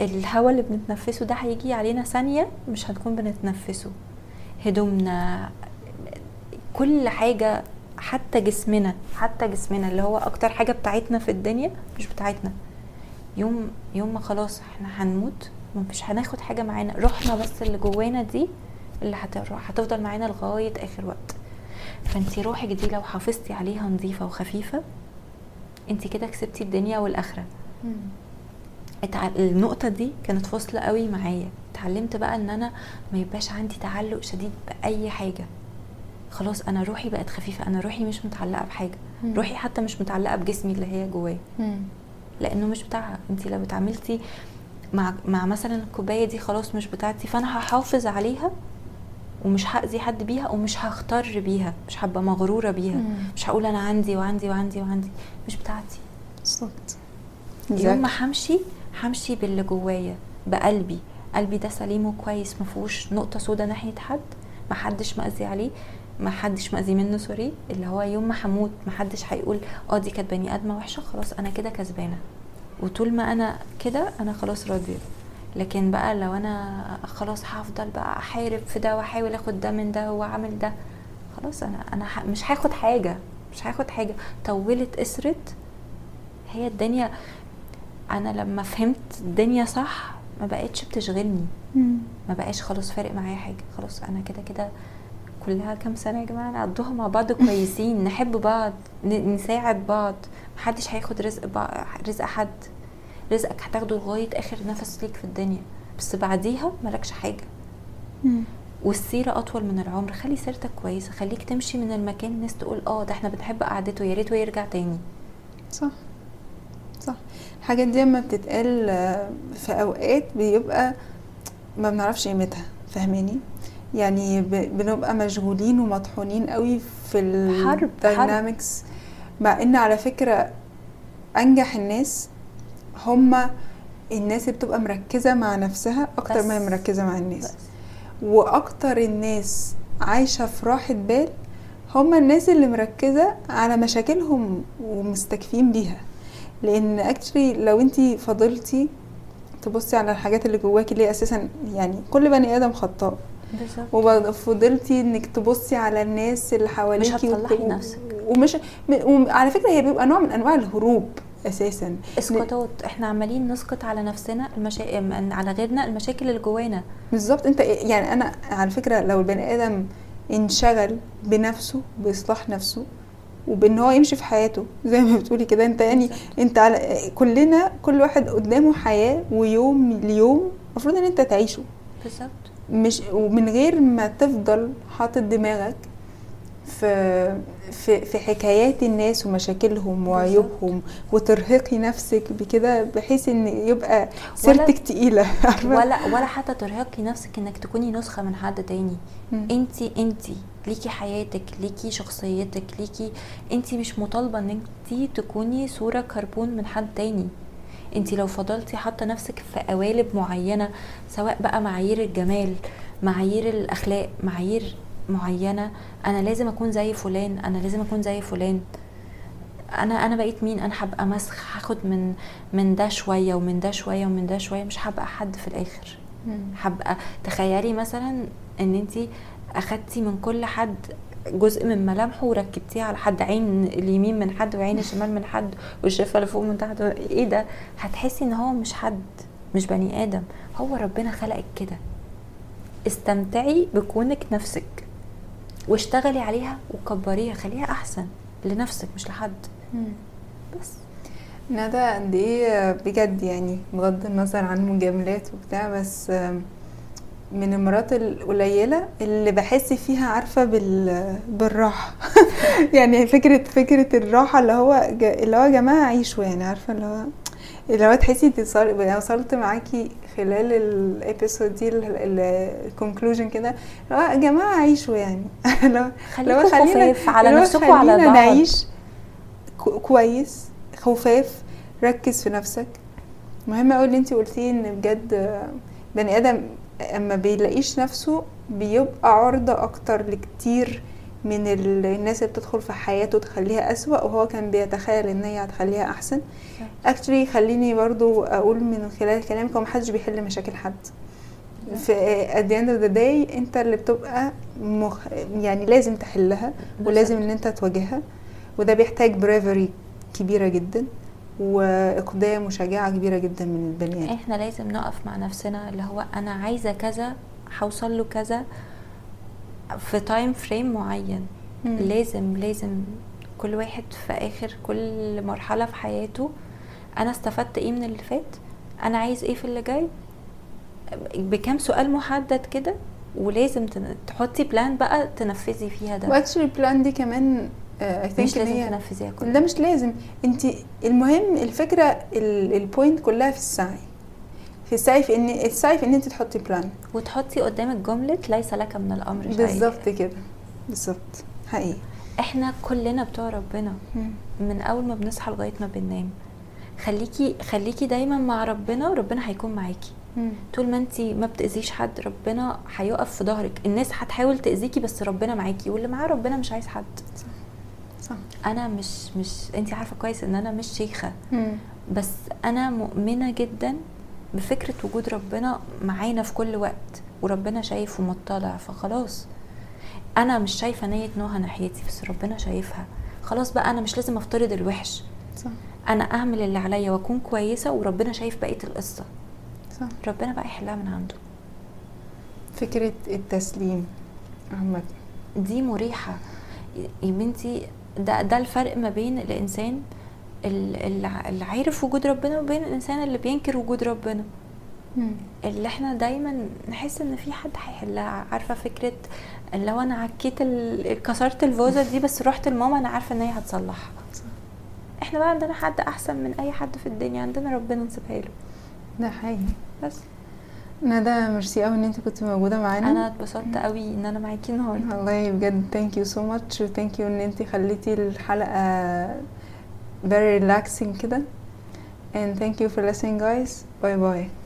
الهواء اللي بنتنفسه ده هيجي علينا ثانية مش هنكون بنتنفسه. هدومنا كل حاجة حتى جسمنا حتى جسمنا اللي هو أكتر حاجة بتاعتنا في الدنيا مش بتاعتنا. يوم يوم ما خلاص إحنا هنموت مش هناخد حاجة معانا. روحنا بس اللي جوانا دي اللي هتروح هتفضل معانا لغاية آخر وقت. فانتي روحك دي لو حافظتي عليها نظيفة وخفيفة انت كده كسبتي الدنيا والآخرة. النقطة دي كانت فاصلة قوي معايا. اتعلمت بقى إن أنا ما يبقاش عندي تعلق شديد بأي حاجة. خلاص أنا روحي بقت خفيفة. أنا روحي مش متعلقة بحاجة. مم. روحي حتى مش متعلقة بجسمي اللي هي جوايا. لأنه مش بتاعها. انت لو اتعاملتي مع مع مثلا الكوباية دي خلاص مش بتاعتي فأنا هحافظ عليها ومش هاذي حد بيها ومش هختار بيها مش هبقى مغرورة بيها. مم. مش هقول أنا عندي وعندي وعندي وعندي. مش بتاعتي. بالظبط. يوم ما همشي همشي باللي جوايا بقلبي. قلبي ده سليم وكويس ما فيهوش نقطة سودا ناحية حد. ما حدش مأذي عليه. ما حدش مأذي منه سوري. اللي هو يوم ما هموت ما حدش هيقول آه دي كانت بني أدمة وحشة خلاص أنا كده كسبانة. وطول ما أنا كده أنا خلاص راضية. لكن بقى لو أنا خلاص هفضل بقى أحارب في ده وأحاول آخد ده من ده وأعمل ده خلاص أنا أنا مش هاخد حاجة مش هاخد حاجة طولت قصرت هي الدنيا أنا لما فهمت الدنيا صح ما بقتش بتشغلني. ما بقاش خلاص فارق معايا حاجة خلاص أنا كده كده كلها كام سنة يا جماعة نقضوها مع بعض كويسين نحب بعض نساعد بعض محدش هياخد رزق. رزق حد رزقك هتاخده لغاية آخر نفس ليك في الدنيا. بس بعديها مالكش حاجة. مم. والسيرة أطول من العمر. خلي سيرتك كويسة. خليك تمشي من المكان. الناس تقول آه ده إحنا بنحب قعدته. يا ريته يرجع تاني. صح. صح. الحاجات دي لما بتتقال آه، في أوقات بيبقى ما بنعرفش قيمتها. فاهماني؟ يعني بنبقى مشغولين ومطحونين قوي في حرب، ال dynamics مع إن على فكرة أنجح الناس هما الناس بتبقى مركزة مع نفسها أكتر ما هي بس. مركزة مع الناس. بس. وأكتر الناس عايشة في راحة بال هما الناس اللي مركزة على مشاكلهم ومستكفين بيها. لأن actually لو انتي فضلتي تبصي على الحاجات اللي جواكي اللي أساسا يعني كل بني آدم خطاء. بالظبط. وفضلتي إنك تبصي على الناس اللي حواليكي هتصلحي وت- نفسك. ومش وعلى فكرة هي بيبقى نوع من أنواع الهروب. أساسا. اسقاطات إحنا عمالين نسقط على نفسنا المشا... على غيرنا المشاكل اللي جوانا. بالظبط. أنت يعني أنا على فكرة لو البني آدم انشغل بنفسه بإصلاح نفسه وبإن هو يمشي في حياته زي ما بتقولي كده. أنت يعني بالظبط. أنت على كلنا كل واحد قدامه حياة ويوم ليوم المفروض إن أنت تعيشه. بالظبط. مش ومن غير ما تفضل حاطط دماغك في في في حكايات الناس ومشاكلهم وعيوبهم وترهقي نفسك بكده بحيث إن يبقى سيرتك تقيلة؟ ولا ولا حتى ترهقي نفسك إنك تكوني نسخة من حد تاني مم. انتي انتي ليكي حياتك ليكي شخصيتك ليكي انتي مش مطالبة إن انتي تكوني صورة كربون من حد تاني انتي لو فضلتي حاطة نفسك في قوالب معينة سواء بقى معايير الجمال معايير الأخلاق معايير معينة أنا لازم أكون زي فلان أنا لازم أكون زي فلان. أنا أنا بقيت مين؟ أنا هبقى مسخ هاخد من من ده شوية ومن ده شوية ومن ده شوية مش هبقى حد في الآخر. هبقى تخيلي مثلا إن أنت أخدتي من كل حد جزء من ملامحه وركبتيه على حد عين اليمين من حد وعين الشمال من حد والشفة اللي فوق من تحت. إيه ده؟ هتحسي إن هو مش حد مش بني آدم. هو ربنا خلقك كده. استمتعي بكونك نفسك. واشتغلي عليها وكبريها خليها أحسن لنفسك مش لحد. بس. ندى قد إيه بجد يعني بغض النظر عن مجاملات وبتاع بس من المرات القليلة اللي بحس فيها عارفة بال... بالراحة. يعني فكرة فكرة الراحة اللي هو ج... اللي هو يا جماعة عيشوا يعني عارفة اللي هو اللي هو تحسي انت يعني وصلت معاكي خلال ال episode دي ال conclusion كده اللي هو يا جماعة عيشوا يعني. هو خليكم خفاف على نفسكم وعلى خلينا بعض نعيش كو- كويس خفاف ركز في نفسك. مهم قوي اللي انت قلتيه إن بجد بني آدم أما بيلاقيش نفسه بيبقى عرضة أكتر لكتير من ال- الناس اللي بتدخل في حياته تخليها أسوأ وهو كان بيتخيل إن هي هتخليها أحسن. actually خليني برضو أقول من خلال كلامك هو محدش بيحل مشاكل حد. في at the end of the day أنت اللي بتبقى مخ... يعني لازم تحلها ولازم إن أنت تواجهها. وده بيحتاج bravery كبيرة جدا وإقدام وشجاعة كبيرة جدا من البني آدم. إحنا لازم نقف مع نفسنا اللي هو أنا عايزة كذا هوصل له كذا في time frame معين. مم. لازم لازم كل واحد في آخر كل مرحلة في حياته أنا استفدت إيه من اللي فات؟ أنا عايز إيه في اللي جاي؟ بكام سؤال محدد كده؟ ولازم تحطي plan بقى تنفذي فيها ده. و actually plan دي كمان اي مش لازم هي تنفذيها كلها. ده مش لازم. انت المهم الفكرة ال point كلها في السعي. في السعي في ان السعي في إن أنت تحطي plan وتحطي قدامك جمله ليس لك من الأمر شيء بالظبط كده. بالظبط. حقيقي. إحنا كلنا بتوع ربنا. من أول ما بنصحى لغاية ما بننام. خليكي خليكي دايما مع ربنا وربنا هيكون معاكي. طول ما أنت ما بتأذيش حد ربنا هيقف في ظهرك. الناس هتحاول تأذيكي بس ربنا معاكي واللي معاه ربنا مش عايز حد. صح. أنا مش مش أنت عارفة كويس إن أنا مش شيخة. مم. بس أنا مؤمنة جدا بفكرة وجود ربنا معانا في كل وقت وربنا شايف ومطلع فخلاص. أنا مش شايفة نية نوها ناحيتي بس ربنا شايفها. خلاص بقى أنا مش لازم أفترض الوحش. صح. أنا أعمل اللي عليا وأكون كويسة وربنا شايف بقية القصة. صح. ربنا بقى يحلها من عنده. فكرة التسليم عامة. دي مريحة. يا بنتي ده ده الفرق ما بين الإنسان اللي عارف وجود ربنا وبين الإنسان اللي بينكر وجود ربنا. مم. اللي إحنا دايما نحس إن في حد هيحلها. عارفة فكرة لو أنا عكيت كسرت الفوزة دي بس رحت لماما أنا عارفة إن هي هتصلحها. إحنا بقى عندنا حد أحسن من أي حد في الدنيا. عندنا ربنا نسيبها له. ده حقيقي. بس. ندى ميرسي قوي إن أنت كنت موجودة معانا. أنا اتبسطت قوي إن أنا معاكي النهارده. والله بجد thank you so much. و thank you إن أنت خليتي الحلقة very relaxing كده and thank you for listening guys bye bye